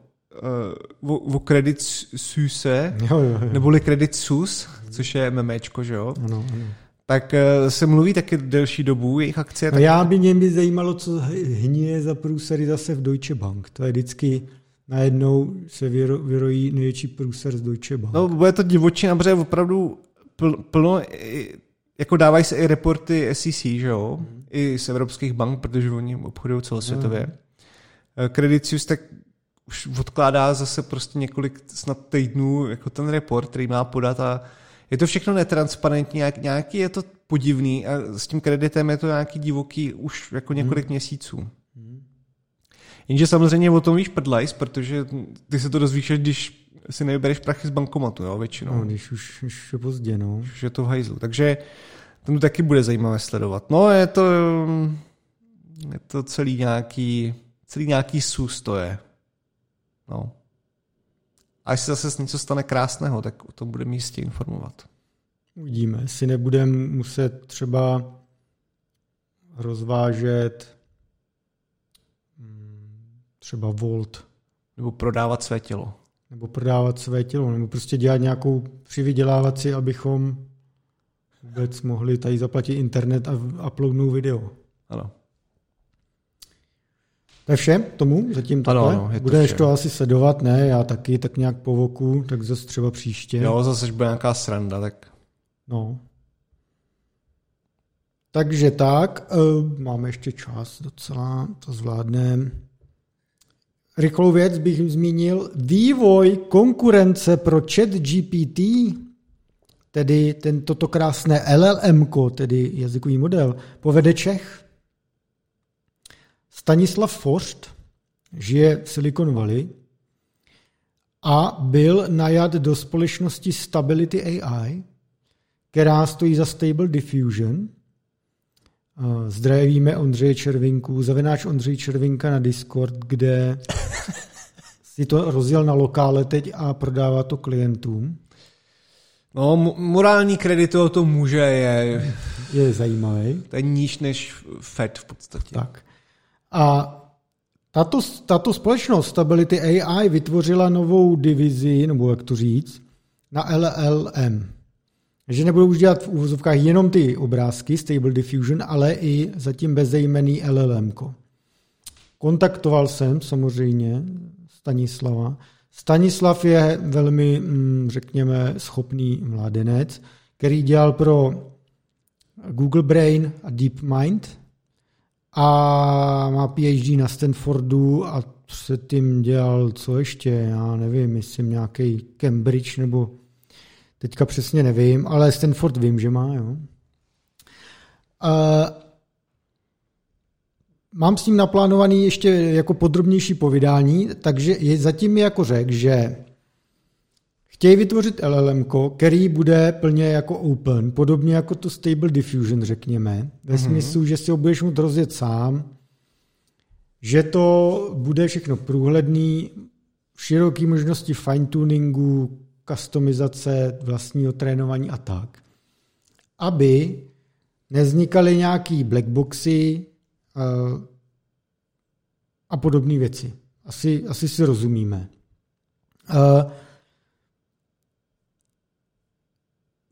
Uh, o, o Credit Suisse, Jo, jo, jo. neboli Credit Suisse, což je MMEčko, že jo, Ano, ano. tak uh, se mluví taky delší dobu, jejich akcie. No tak, já by mě by zajímalo, co hníje za průsery zase v Deutsche Bank. To je vždycky najednou se vyro, vyrojí největší průser z Deutsche Bank. No, bude to divočina, protože opravdu pl, plno, jako dávají se i reporty SEC, že jo, i z evropských bank, protože oni obchodují celosvětově. Eh, Credit Suisse tak už odkládá zase prostě několik snad týdnů jako ten report, který má podat a je to všechno netransparentní, nějak, nějaký je to podivný a s tím kreditem je to nějaký divoký už jako několik měsíců. Jenže samozřejmě o tom víš prdlajs, protože ty se to dozvíš, až když si nevybereš prachy z bankomatu, jo, většinou. No, když už, už je pozdě, no. Už je to v hajzlu. Takže to taky bude zajímavé sledovat. No, je to, je to celý nějaký, celý nějaký sus to je. No. A až se zase něco stane krásného, tak o tom budeme jistě informovat. Uvidíme, jestli nebudeme muset třeba rozvážet mm, třeba Volt, Nebo prodávat své tělo. nebo prodávat své tělo, nebo prostě dělat nějakou přivydělávací, abychom vůbec mohli tady zaplatit internet a uploadnout video. Ano. To je vše tomu zatím Ano, takhle? ano, je to Budeš vše. to asi sledovat, ne? Já taky tak nějak po voku, tak zase třeba příště. Jo, zase, bude nějaká sranda, tak No. Takže tak, eh, máme ještě čas docela, to zvládneme. Rychlou věc bych zmínil. Vývoj konkurence pro chat GPT, tedy ten, toto krásné LLM, tedy jazykový model, povede Čech. Stanislav Forst žije v Silicon Valley a byl najat do společnosti Stability AI, která stojí za Stable Diffusion. Eh, Zdravíme Ondřeje Červinku, zavináč Ondřej Červinka na Discord, kde si to rozjel na lokále teď a prodává to klientům. No, mo- morální kredit toho to může, je, Je zajímavý. to je níž než Fed v podstatě. Tak. A tato, tato společnost Stability AI vytvořila novou divizi, nebo jak to říct, na LLM. Že nebudou už dělat v úvozovkách jenom ty obrázky, Stable Diffusion, ale i zatím bezejmený LLM. -ko. Kontaktoval jsem samozřejmě Stanislava. Stanislav je velmi, mm, řekněme, schopný mládenec, který dělal pro Google Brain a DeepMind a má PhD na Stanfordu a předtím dělal co ještě, já nevím, myslím nějaký Cambridge nebo teďka přesně nevím, ale Stanford vím, že má, jo. A mám s ním naplánovaný ještě jako podrobnější povídání, takže je zatím mi jako řek, že chtějí vytvořit LLM, který bude plně jako open, podobně jako to Stable Diffusion, řekněme, ve smyslu, že si ho budeš moct rozjet sám, že to bude všechno průhledný, široký možnosti fine-tuningu, customizace, vlastního trénování a tak. Aby nevznikaly nějaký blackboxy uh, a podobné věci. Asi, asi si rozumíme. Uh,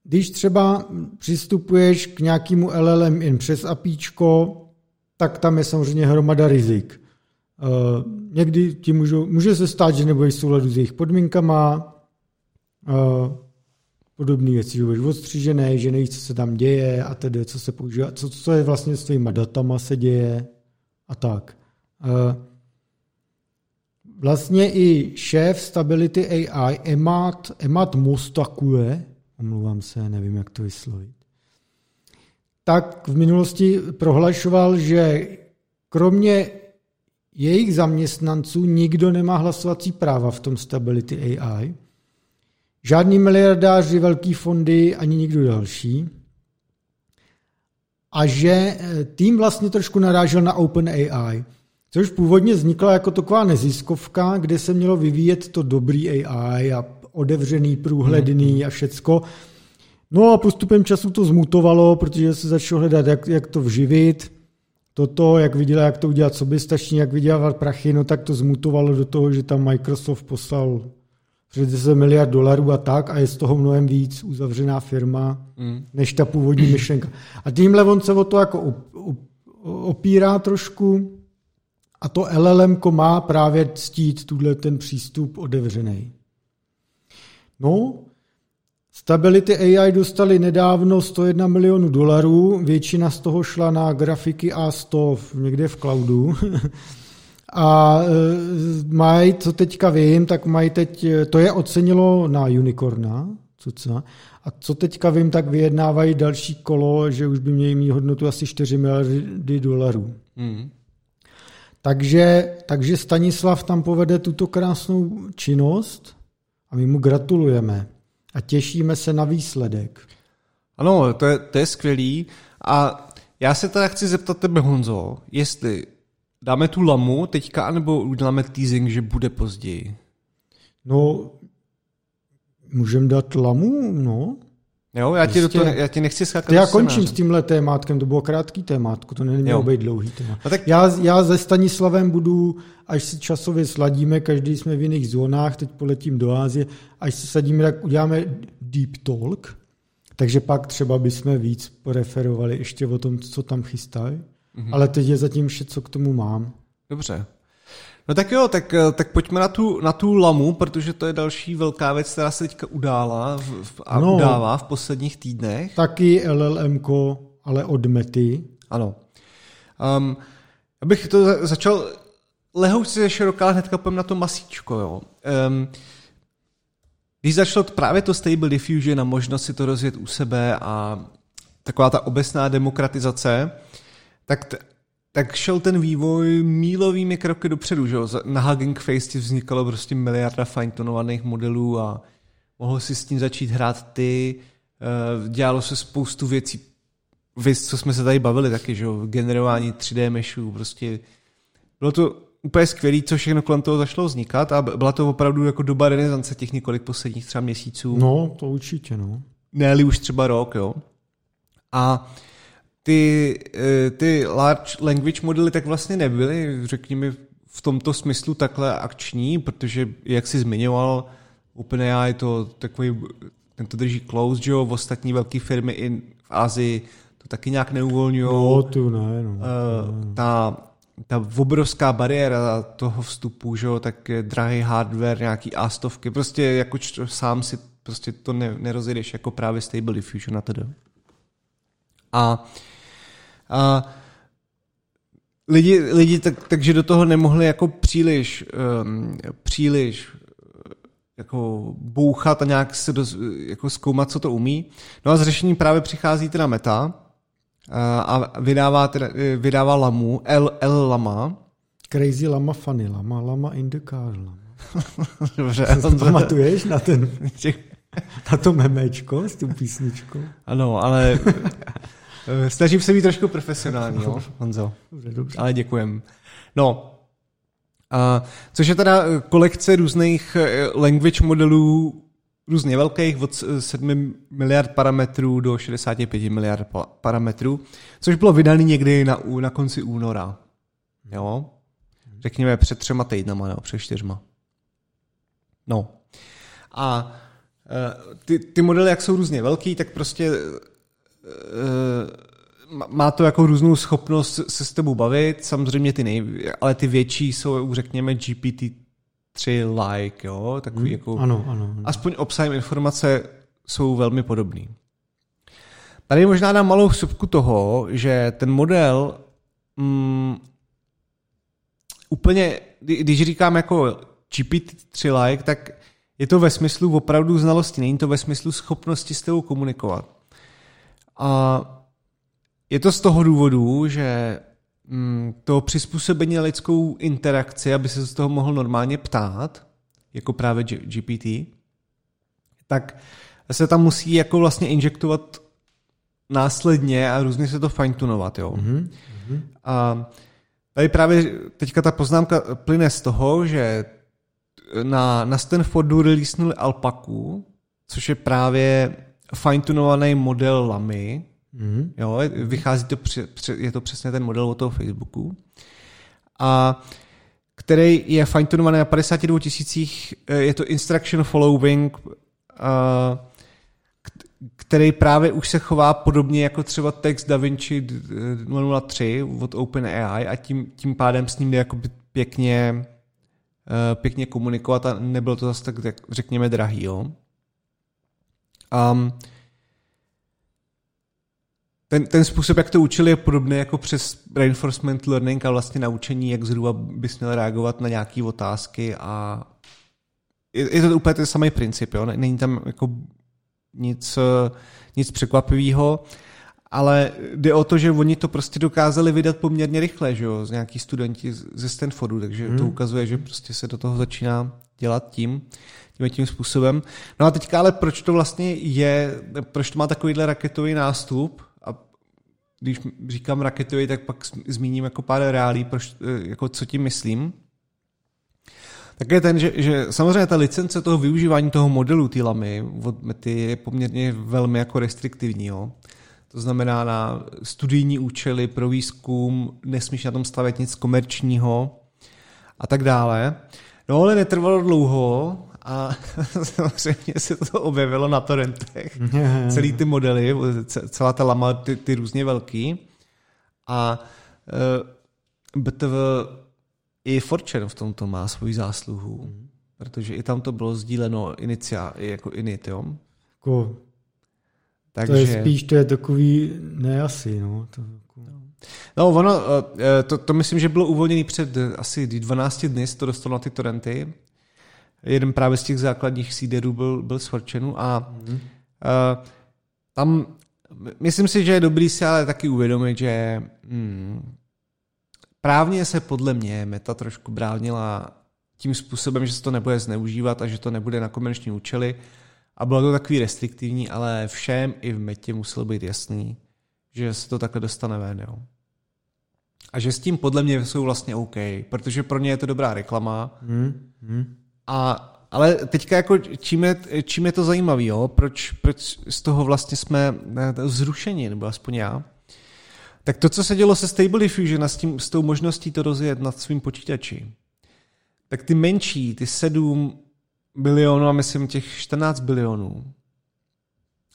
když třeba přistupuješ k nějakému LLM jen přes APIčko, tak tam je samozřejmě hromada rizik. Uh, někdy ti můžou, může se stát, že nebudeš souladu s jejich podmínkama, uh, podobné věci, že budeš odstřížený, že nevíš, co se tam děje a tedy, co se používá, co, co je vlastně s tvýma datama se děje a tak. Uh, vlastně i šéf Stability AI, Emat, Emat Mostakue, omlouvám se, nevím, jak to vyslovit, tak v minulosti prohlašoval, že kromě jejich zaměstnanců nikdo nemá hlasovací práva v tom Stability AI. Žádný miliardáři, velký fondy, ani nikdo další. A že eh, tým vlastně trošku narážel na OpenAI, což původně vznikla jako taková neziskovka, kde se mělo vyvíjet to dobrý AI a otevřený, průhledný a všecko. No a postupem času to zmutovalo, protože se začalo hledat, jak, jak to vživit. Toto, jak viděla, jak to udělat soběstačně, jak vydělávat prachy, no tak to zmutovalo do toho, že tam Microsoft poslal přes 10 miliard dolarů a tak a je z toho mnohem víc uzavřená firma, mm. než ta původní myšlenka. A tímhle on se o to jako opírá trošku a to LLM má právě ctít tuhle ten přístup otevřený. No, Stability AI dostali nedávno 101 milionů dolarů, většina z toho šla na grafiky A100 někde v cloudu. A e, mají, co teďka vím, tak mají teď, to je ocenilo na Unicorna, co, co, a co teďka vím, tak vyjednávají další kolo, že už by měli mít hodnotu asi 4 miliardy dolarů. Mm. Takže, takže Stanislav tam povede tuto krásnou činnost a my mu gratulujeme a těšíme se na výsledek. Ano, to je, to je skvělý. A já se teda chci zeptat tebe, Honzo, jestli dáme tu lamu teďka, anebo uděláme teasing, že bude později? No, můžeme dát lamu, no. Jo, já ti, do toho, já ti nechci skákat Já končím s tímhle témátkem, to bylo krátký témátko, to nemělo být dlouhý témat. No tak... já, já se Stanislavem budu, až se časově sladíme, každý jsme v jiných zónách, teď poletím do Ázie, až se sadíme, tak uděláme deep talk, takže pak třeba bychom víc poreferovali ještě o tom, co tam chystají. Mm-hmm. Ale teď je zatím vše, co k tomu mám. Dobře. No tak jo, tak, eh, tak pojďme na tu, na tu lamu, protože to je další velká věc, která se teďka udála v, a no, udává v posledních týdnech. Taky LLM, ale od Mety. Ano. Um, abych to začal lehouci ze široká, hnedka pojďme na to masíčko. Jo. Um, když začalo právě to Stable Diffusion a možnost si to rozjet u sebe a taková ta obecná demokratizace, tak t- tak šel ten vývoj mílovými kroky dopředu. Že? Na Hugging Face ti vznikalo prostě miliarda fine modelů a mohl si s tím začít hrát ty. Eh, dělalo se spoustu věcí. Vy, co jsme se tady bavili taky, že? generování 3D meshů, prostě bylo to úplně skvělé, co všechno kolem toho začalo vznikat a byla to opravdu jako doba renesance těch několik posledních třeba měsíců. No, to určitě, no. ne už třeba rok, jo. A ty, eh, ty large language modely tak vlastně nebyly, řekněme, v tomto smyslu takhle akční, protože, jak jsi zmiňoval, OpenAI to takový, ten to drží close, že jo, v ostatní velké firmy i v Asii to taky nějak neuvolňují. No, tu ne, no. Uh, ta, ta obrovská bariéra toho vstupu, že jo, tak je drahý hardware, nějaký A-stovky, prostě jako sám si prostě to ne, nerozjedeš jako právě Stable Diffusion a tedy. A a lidi, lidi tak, takže do toho nemohli jako příliš, um, příliš jako bouchat a nějak se do, jako zkoumat, co to umí. No a z řešení právě přichází teda Meta a vydává, teda, vydává Lamu, L, L Lama. Crazy Lama Funny Lama, Lama in the car Lama. Dobře. Co pamatuješ na ten, na to memečko s tou písničkou? Ano, ale Eh, snažím se být trošku profesionální, jo, Honzo. Dobře, dobře. Ale děkujem. No, a, což je teda eh, kolekce různých eh, language modelů, různě velkých, od 7 miliard parametrů do 65 miliard parametrů, což bylo vydané někdy na, na konci února. Jo? Řekněme před třema týdnama, nebo před čtyřma. No. A ty, ty modely, jak jsou různě velký, tak prostě Eh, má to jako různou schopnost se s tebou bavit, samozřejmě ty nej, ale ty větší jsou, řekněme, GPT-3 like, jo, takový hmm, jako, ano, ano, ano. aspoň obsahem informace jsou velmi podobný. Tady možná dám malou vsupku toho, že ten model mm, úplně, když říkám jako GPT-3 like, tak je to ve smyslu opravdu znalosti, není to ve smyslu schopnosti s tebou komunikovat. A je to z toho důvodu, že mm, to přizpůsobení lidskou interakci, aby se z toho mohl normálně ptát, jako právě GPT, tak se tam musí jako vlastně injektovat následně a různě se to fine-tunovat, jo. Mm-hmm. A tady právě teďka ta poznámka plyne z toho, že na, na Stanfordu releasenuli Alpaku, což je právě fine-tunovaný model Lamy, mm-hmm. jo, vychází to, je to přesně ten model od toho Facebooku, a který je fine-tunovaný na 52 tisících, eh, je to instruction following, a, který právě už se chová podobně jako třeba text DaVinci 003 od OpenAI a tím, tím pádem s ním jde jako pěkně, eh, pěkně komunikovat a nebylo to zase tak, řekněme, drahý. Jo? Um, ten, ten způsob, jak to učili, je podobný jako přes reinforcement learning a vlastně naučení, jak zhruba bys měl reagovat na nějaké otázky a je, je to úplně ten samý princip, jo? Není tam jako nic, nic překvapivého, ale jde o to, že oni to prostě dokázali vydat poměrně rychle, že jo, z nějaký studenti ze Stanfordu, takže hmm. to ukazuje, že prostě se do toho začíná dělat tím, tím tím způsobem. No a teďka ale proč to vlastně je, proč to má takovýhle raketový nástup a když říkám raketový, tak pak zmíním jako pár reálí, proč, jako co tím myslím tak je ten, že, že samozřejmě ta licence toho využívání toho modelu ty lamy od Mety je poměrně velmi jako restriktivní. Jo. To znamená na studijní účely, pro výzkum, nesmíš na tom stavět nic komerčního a tak dále. No ale netrvalo dlouho a samozřejmě se to objevilo na torrentech. Celý ty modely, celá ta lama, ty, ty různě velký. A uh, e, BTV i Fortune v tomto má svoji zásluhu, mm. protože i tam to bylo sdíleno inicia, jako init, jo? Jako, Takže... To je spíš, to je takový, ne asi, no. To, jako... No, ono, eh, to, to myslím, že bylo uvolněné před asi 12 dny, to dostalo na ty torrenty. Jeden právě z těch základních seederů byl, byl z Fortune a mm. uh, tam myslím si, že je dobrý si ale taky uvědomit, že hmm, Právně se podle mě Meta trošku bránila tím způsobem, že se to nebude zneužívat a že to nebude na komerční účely. A bylo to takový restriktivní, ale všem i v Metě muselo být jasný, že se to takhle dostane ven. Jo. A že s tím podle mě jsou vlastně OK, protože pro ně je to dobrá reklama. Hmm. Hmm. A, ale teďka jako čím je, čím je to zajímavé, proč, proč z toho vlastně jsme zrušeni, nebo aspoň já, tak to, co se dělo se Stable Diffusion a s, tím, s tou možností to rozjet nad svým počítači, tak ty menší, ty 7 bilionů a myslím těch 14 bilionů,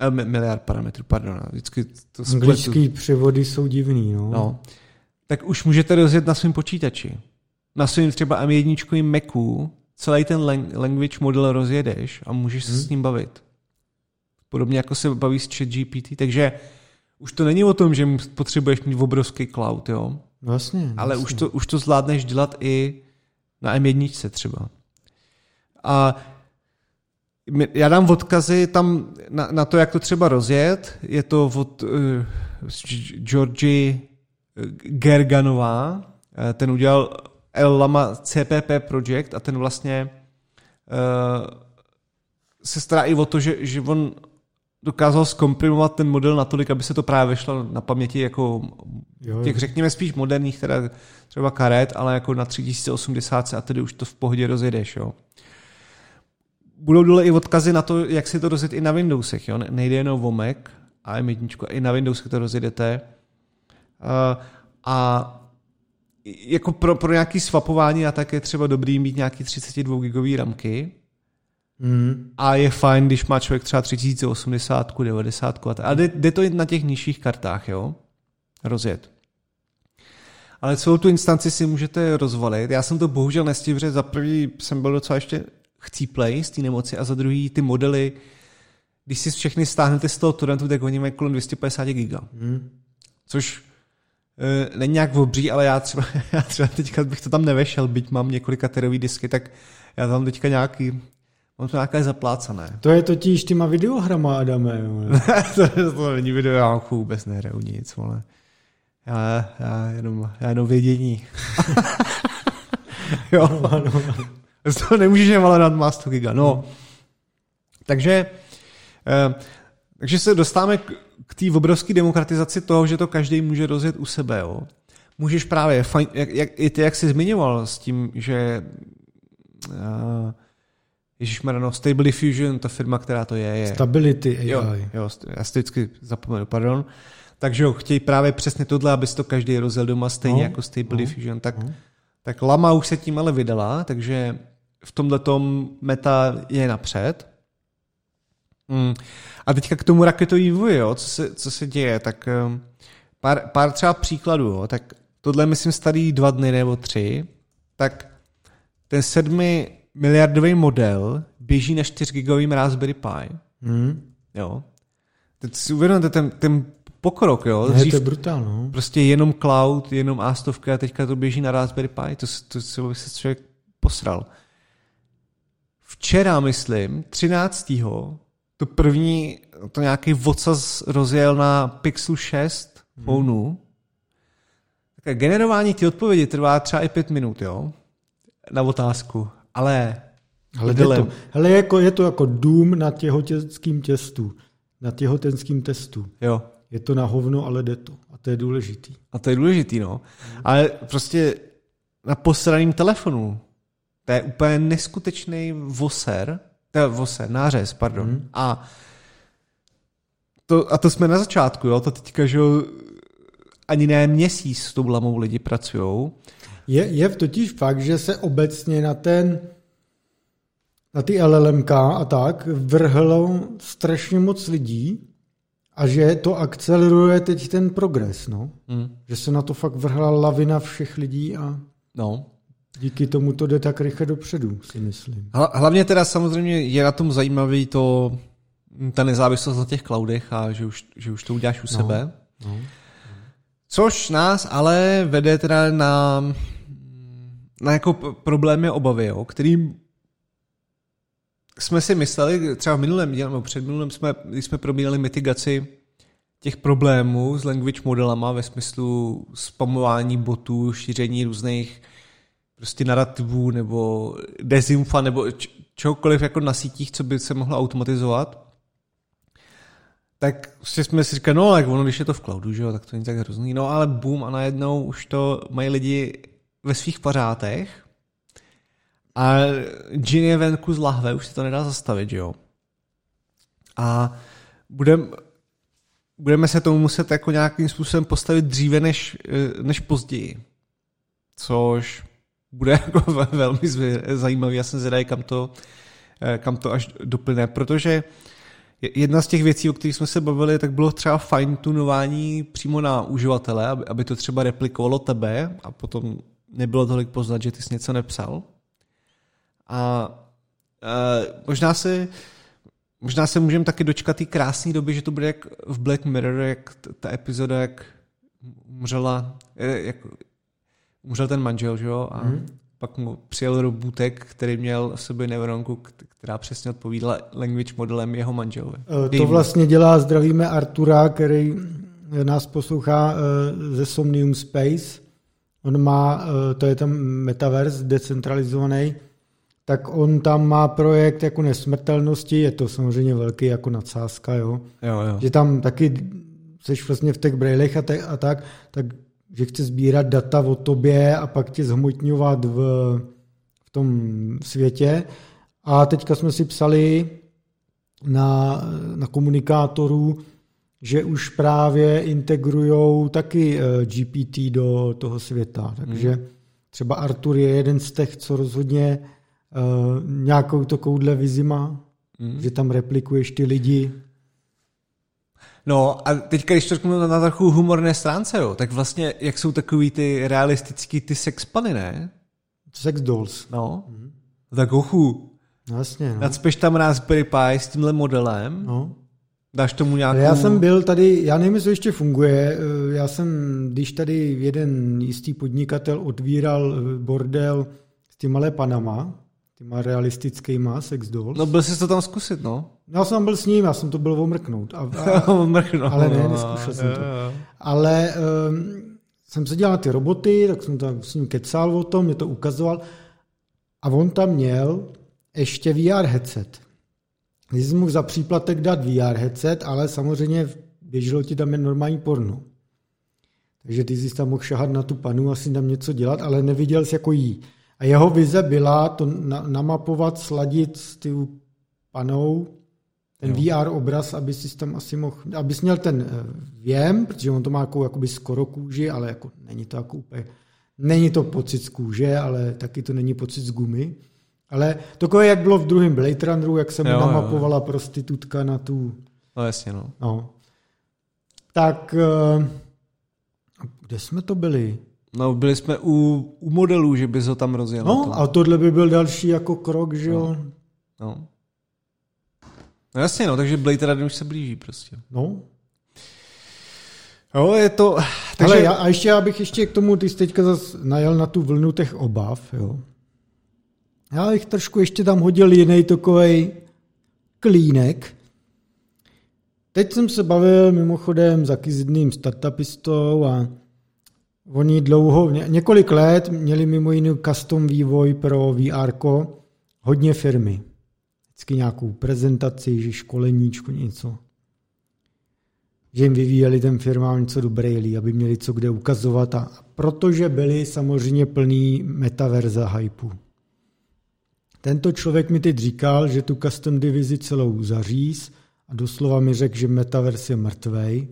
eh, miliard parametrů, pardon, vždycky to Anglický převody jsou divný, no. no. Tak už můžete rozjet na svém počítači. Na svým třeba M1 Macu celý ten language model rozjedeš a můžeš se hmm. s ním bavit. Podobně jako se baví s chat GPT, takže už to není o tom, že potřebuješ mít obrovský cloud, jo? Vlastně. Ale vlastně. Už, to, už to zvládneš dělat i na M1 třeba. A já dám odkazy tam na, na to, jak to třeba rozjet. Je to od uh, Georgi Gerganová. Uh, ten udělal El Lama CPP Project a ten vlastně uh, se stará i o to, že, že on dokázal zkomprimovat ten model natolik, aby se to právě šlo na paměti jako jo, těch, řekněme, spíš moderních, teda třeba karet, ale jako na 3080 a tedy už to v pohodě rozjedeš, jo. Budou dole i odkazy na to, jak si to rozjet i na Windowsech, jo. Nejde jenom o Mac a M1, i na Windowsech to rozjedete. Uh, a jako pro, pro nějaký swapování a tak je třeba dobrý mít nějaký 32 gigový ramky, Mm. A je fajn, když má člověk třeba 3080, 90 a, a jde, jde to na těch nižších kartách, jo? rozjet. Ale celou tu instanci si můžete rozvalit. Já jsem to bohužel nestihl, protože za prvý jsem byl docela ještě chcíplej z té nemoci a za druhý ty modely, když si všechny stáhnete z toho torrentu, tak oni mají kolem 250 giga. Hmm. Což není nějak obří, ale já třeba, já třeba teďka bych to tam nevešel, byť mám několika terový disky, tak já tam teďka nějaký Mám to nějaké zaplácané. To je totiž těma videohrama, Adame. to, to není video, já vůbec nehraju nic, ale já, já, jenom, já jenom vědění. jo. No, no, no. Z toho nemůžeš ale nad má 100 giga. No. Takže, eh, takže se dostáváme k, k té obrovské demokratizaci toho, že to každý může rozjet u sebe. Jo. Můžeš právě, fajn, jak, jak, i ty, jak jsi zmiňoval s tím, že uh, Ježíš no, Stable Diffusion, ta firma, která to je, je... Stability AI. Jo, jo, já si vždycky zapomenu, pardon. Takže jo, chtějí právě přesně tohle, aby to každý rozjel doma stejně no, jako Stable no, Diffusion. Tak, no. tak Lama už se tím ale vydala, takže v tomhle meta je napřed. Mm. A teďka k tomu raketový vývoji, jo, co, se, co se děje, tak um, pár, pár třeba příkladů, jo, tak tohle myslím starý dva dny nebo tři, tak ten sedmi miliardový model běží na 4 gigovým Raspberry Pi. Hmm. Jo. Teď si uvědomte ten, ten pokrok, jo. Ne, to je brutál, no. Prostě jenom cloud, jenom a a teďka to běží na Raspberry Pi, to, to, to se člověk posral. Včera, myslím, 13. to první, to nějaký vocas rozjel na Pixel 6 hmm. phoneu. Tak generování ty odpovědi trvá třeba i pět minut, jo, na otázku. Ale ale jde to. Hele, jako, je to jako dům na těhotenským těstu. Na těhotenským testu. Jo. Je to na hovno, ale jde to. A to je důležitý. A to je důležitý, no. Ale prostě na posraným telefonu. To je úplně neskutečný voser. Je voser, nářez, pardon. Hmm. A to, a to jsme na začátku, jo. To teďka, že ani ne měsíc s tou lamou lidi pracují. Je, je totiž fakt, že se obecně na ten na ty LLMK a tak vrhlo strašně moc lidí a že to akceleruje teď ten progres, no. Mm. Že se na to fakt vrhla lavina všech lidí a no. Díky tomu to jde tak rychle dopředu, si myslím. Hlavně teda samozřejmě je na tom zajímavý to, ta nezávislost na těch cloudech a že už, že už to uděláš u no. sebe. No. Což nás ale vede teda na, na jako problémy obavy, jo, kterým jsme si mysleli, třeba v minulém díle, nebo před minulém jsme, když jsme probírali mitigaci těch problémů s language modelama ve smyslu spamování botů, šíření různých prostě narrativů nebo dezinfa nebo č- čokoliv jako na sítích, co by se mohlo automatizovat, tak prostě jsme si říkali, no jak ono, když je to v cloudu, že jo, tak to není tak hrozný. No ale boom a najednou už to mají lidi ve svých pařátech a Gin je venku z lahve, už se to nedá zastavit, jo. A budem, budeme se tomu muset jako nějakým způsobem postavit dříve než, než později. Což bude jako velmi zajímavý. Já jsem zvědavý, kam to, kam to až doplyne, protože jedna z těch věcí, o kterých jsme se bavili, tak bylo třeba fine tunování přímo na uživatele, aby, to třeba replikovalo tebe a potom nebylo tolik poznat, že ty jsi něco nepsal. A uh, možná se možná se můžeme taky dočkat té krásné doby, že to bude jak v Black Mirror, jak ta epizoda, jak umřela, eh, jak umřel ten manžel, že jo, a mm. pak mu přijel robůtek, který měl v sobě neuronku, která přesně odpovídala language modelem jeho manželovi. Eh, to vlastně dělá, zdravíme Artura, který nás poslouchá ze Somnium Space. On má, to je tam metaverse decentralizovaný, tak on tam má projekt jako nesmrtelnosti, je to samozřejmě velký jako nadsázka, jo. jo, jo. Že tam taky seš vlastně v těch brailech a, te, a tak, tak že chce sbírat data o tobě a pak tě zhmotňovat v, v tom světě. A teďka jsme si psali na, na komunikátoru, že už právě integrují taky eh, GPT do toho světa. Takže hmm. třeba Artur je jeden z těch, co rozhodně uh, nějakou to koudle vizi má, mm. že tam replikuješ ty lidi. No a teďka, když to řeknu na trochu humorné stránce, jo, tak vlastně, jak jsou takový ty realistický ty sexpany, ne? Sex dolls. No. Mm. Tak ochu. No, jasně, no. Nadspeš tam Raspberry Pi s tímhle modelem, no. dáš tomu nějakou... Já jsem byl tady, já nevím, jestli ještě funguje, eh, já jsem, když tady jeden jistý podnikatel otvíral eh, bordel s těma panama, těma realistickýma sex dolls. No byl jsi to tam zkusit, no. Já jsem byl s ním, já jsem to byl omrknout. A, a, Omrknout. ale ne, neskušel jsem to. Ale um, jsem se dělal ty roboty, tak jsem tam s ním kecal o tom, mě to ukazoval. A on tam měl ještě VR headset. Když jsem mohl za příplatek dát VR headset, ale samozřejmě běželo ti tam jen normální porno. Takže ty jsi tam mohl šahat na tu panu, asi tam něco dělat, ale neviděl jsi jako jí. A jeho vize byla to na, namapovat, sladit s ty panou ten jo. VR obraz, aby si tam asi mohl, abys měl ten eh, věm, protože on to má jako jakoby skoro kůži, ale jako není to jako úplně, není to pocit z kůže, ale taky to není pocit z gumy. Ale takové, jak bylo v druhém Blade Runneru, jak se mu jo, namapovala jo. prostitutka na tu... No jasně, no. no. Tak, eh, kde jsme to byli? No, byli jsme u, u modelů, že bys ho tam rozjel. No, a tohle by byl další jako krok, že jo? No. no. No jasně, no, takže Blade Runner už se blíží prostě. No. Jo, je to... Takže... Ale já, a ještě já bych ještě k tomu, ty jsi teďka zase najel na tu vlnu těch obav, jo. Já bych trošku ještě tam hodil jiný takový klínek. Teď jsem se bavil mimochodem s jedným startupistou a oni dlouho, několik let měli mimo jiný custom vývoj pro VR, hodně firmy. Vždycky nějakou prezentaci, že školeníčku, něco. Že jim vyvíjeli ten firmám něco dobré, aby měli co kde ukazovat. A protože byli samozřejmě plný metaverza hypu. Tento člověk mi teď říkal, že tu custom divizi celou zaříz a doslova mi řekl, že metaverse je mrtvej,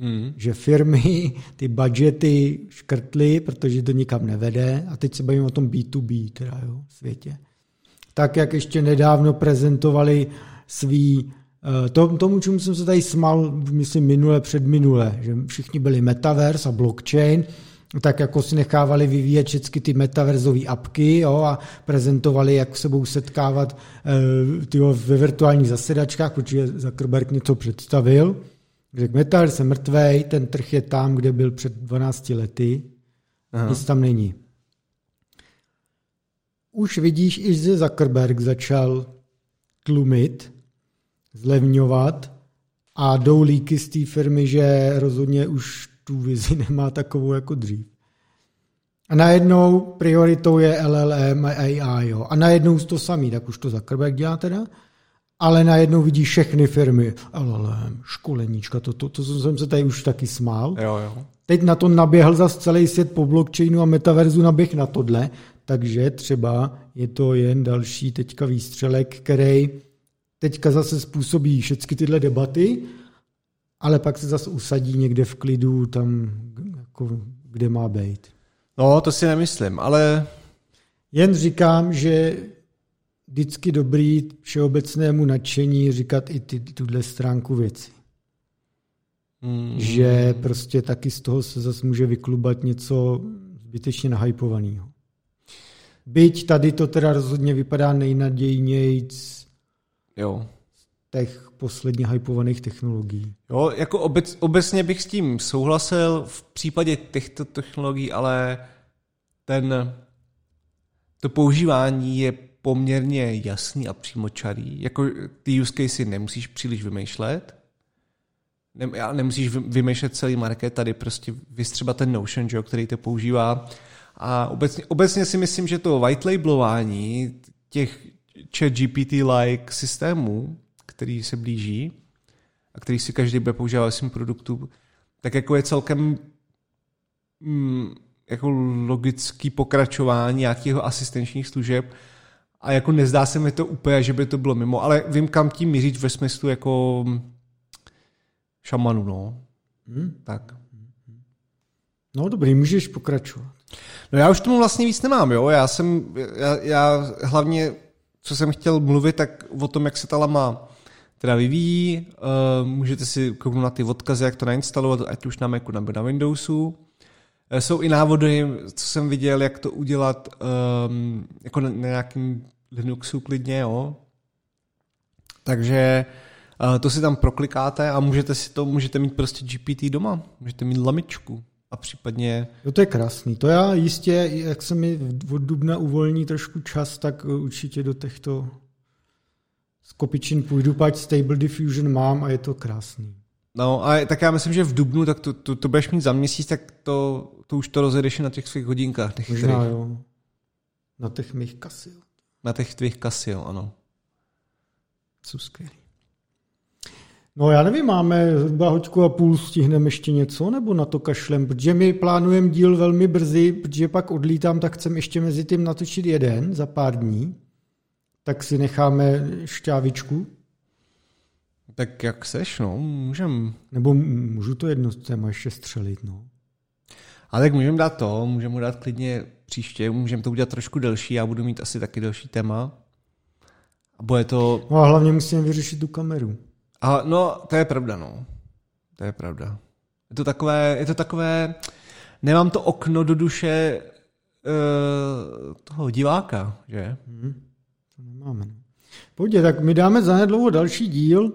mm. že firmy ty budgety škrtly, protože to nikam nevede a teď se bavím o tom B2B teda, jo, světě. Tak, jak ještě nedávno prezentovali svý eh, to, tomu, čemu jsem se tady smal, myslím, minule, předminule, že všichni byli metaverse a blockchain tak jako si nechávali vyvíjet všechny ty metaverzové apky jo, a prezentovali, jak se budou setkávat e, ve virtuálních zasedačkách, protože Zuckerberg něco představil. Řekl, metaverse je mrtvej, ten trh je tam, kde byl před 12 lety, Aha. nic tam není. Už vidíš, i že Zuckerberg začal tlumit, zlevňovat a jdou líky z té firmy, že rozhodně už tu vizi nemá takovou jako dřív. A najednou prioritou je LLM a AI. Jo. A najednou to samý, tak už to Zuckerberg dělá teda, ale najednou vidí všechny firmy. LLM, školeníčka, to, to, to jsem se tady už taky smál. Jo, jo. Teď na to naběhl za celý svět po blockchainu a metaverzu naběh na tohle, takže třeba je to jen další teďka výstřelek, který teďka zase způsobí všechny tyhle debaty ale pak se zase usadí někde v klidu tam, jako, kde má být. No, to si nemyslím, ale... Jen říkám, že vždycky dobrý všeobecnému nadšení říkat i ty, tuhle stránku věci. Mm. Že prostě taky z toho se zase může vyklubat něco zbytečně nahypovaného. Byť tady to teda rozhodně vypadá nejnadějnějc jo. těch posledně hypovaných technologií. Jo, jako obec, obecně bych s tím souhlasil v případě těchto technologií, ale ten, to používání je poměrně jasný a přímočarý. Jako ty use casey nemusíš příliš vymýšlet, ne, nemusíš vymýšlet celý market, tady prostě vystřeba ten Notion, že, který to používá. A obecně, obecně si myslím, že to white labelování těch chat GPT-like systémů který se blíží a který si každý bude používat ve svým produktu, tak jako je celkem mm, jako logický pokračování nějakého asistenčních služeb a jako nezdá se mi to úplně, že by to bylo mimo, ale vím, kam tím mířit ve smyslu jako šamanu, no. Hmm. Tak. No dobrý, můžeš pokračovat. No já už tomu vlastně víc nemám, jo. Já jsem, já, já hlavně, co jsem chtěl mluvit, tak o tom, jak se ta lama teda vyvíjí. Uh, můžete si kouknout na ty odkazy, jak to nainstalovat, ať už na Macu nebo na Windowsu. Uh, jsou i návody, co jsem viděl, jak to udělat um, jako na, na nějakým Linuxu klidně, jo. Takže uh, to si tam proklikáte a můžete si to, můžete mít prostě GPT doma, můžete mít lamičku a případně... Jo, to je krásný. To já jistě, jak se mi od dubna uvolní trošku čas, tak určitě do těchto skopičin půjdu, pať Stable Diffusion mám a je to krásný. No a tak já myslím, že v Dubnu, tak to, to, to budeš mít za měsíc, tak to, to už to rozjedeš na těch svých hodinkách. Těch Možná kterých... jo. Na těch mých Casio. Na těch tvých Casio, ano. Jsou skvělý. No já nevím, máme zhruba hoďku a půl, stihneme ještě něco, nebo na to kašlem, protože my plánujeme díl velmi brzy, protože pak odlítám, tak chcem ještě mezi tím natočit jeden za pár dní tak si necháme šťávičku. Tak jak seš, no, můžem. Nebo můžu to jedno téma ještě střelit, no. Ale tak můžeme dát to, můžeme mu dát klidně příště, můžeme to udělat trošku delší, já budu mít asi taky delší téma. A bude to... No a hlavně musíme vyřešit tu kameru. A, no, to je pravda, no. To je pravda. Je to takové, je to takové, nemám to okno do duše uh, toho diváka, že? Hmm. Máme. No. Pojďte, tak my dáme zanedlouho další díl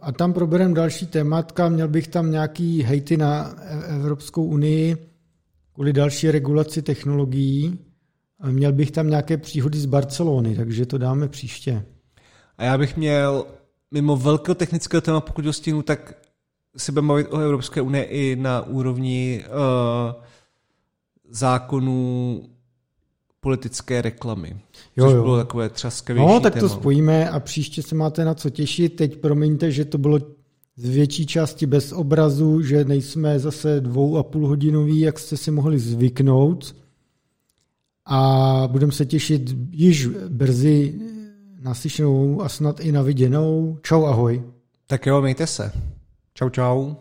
a, tam probereme další tématka. Měl bych tam nějaký hejty na Evropskou unii kvůli další regulaci technologií. Měl bych tam nějaké příhody z Barcelony, takže to dáme příště. A já bych měl mimo velkého technického téma, pokud dostihnu, tak si budeme mluvit o Evropské unii i na úrovni uh, zákonů politické reklamy. Jo, což jo. bylo takové třaskavější No, tak téma. to spojíme a příště se máte na co těšit. Teď promiňte, že to bylo z větší části bez obrazu, že nejsme zase dvou a půl hodinový, jak jste si mohli zvyknout. A budeme se těšit již brzy naslyšenou a snad i na viděnou. Čau, ahoj. Tak jo, mějte se. Čau, čau.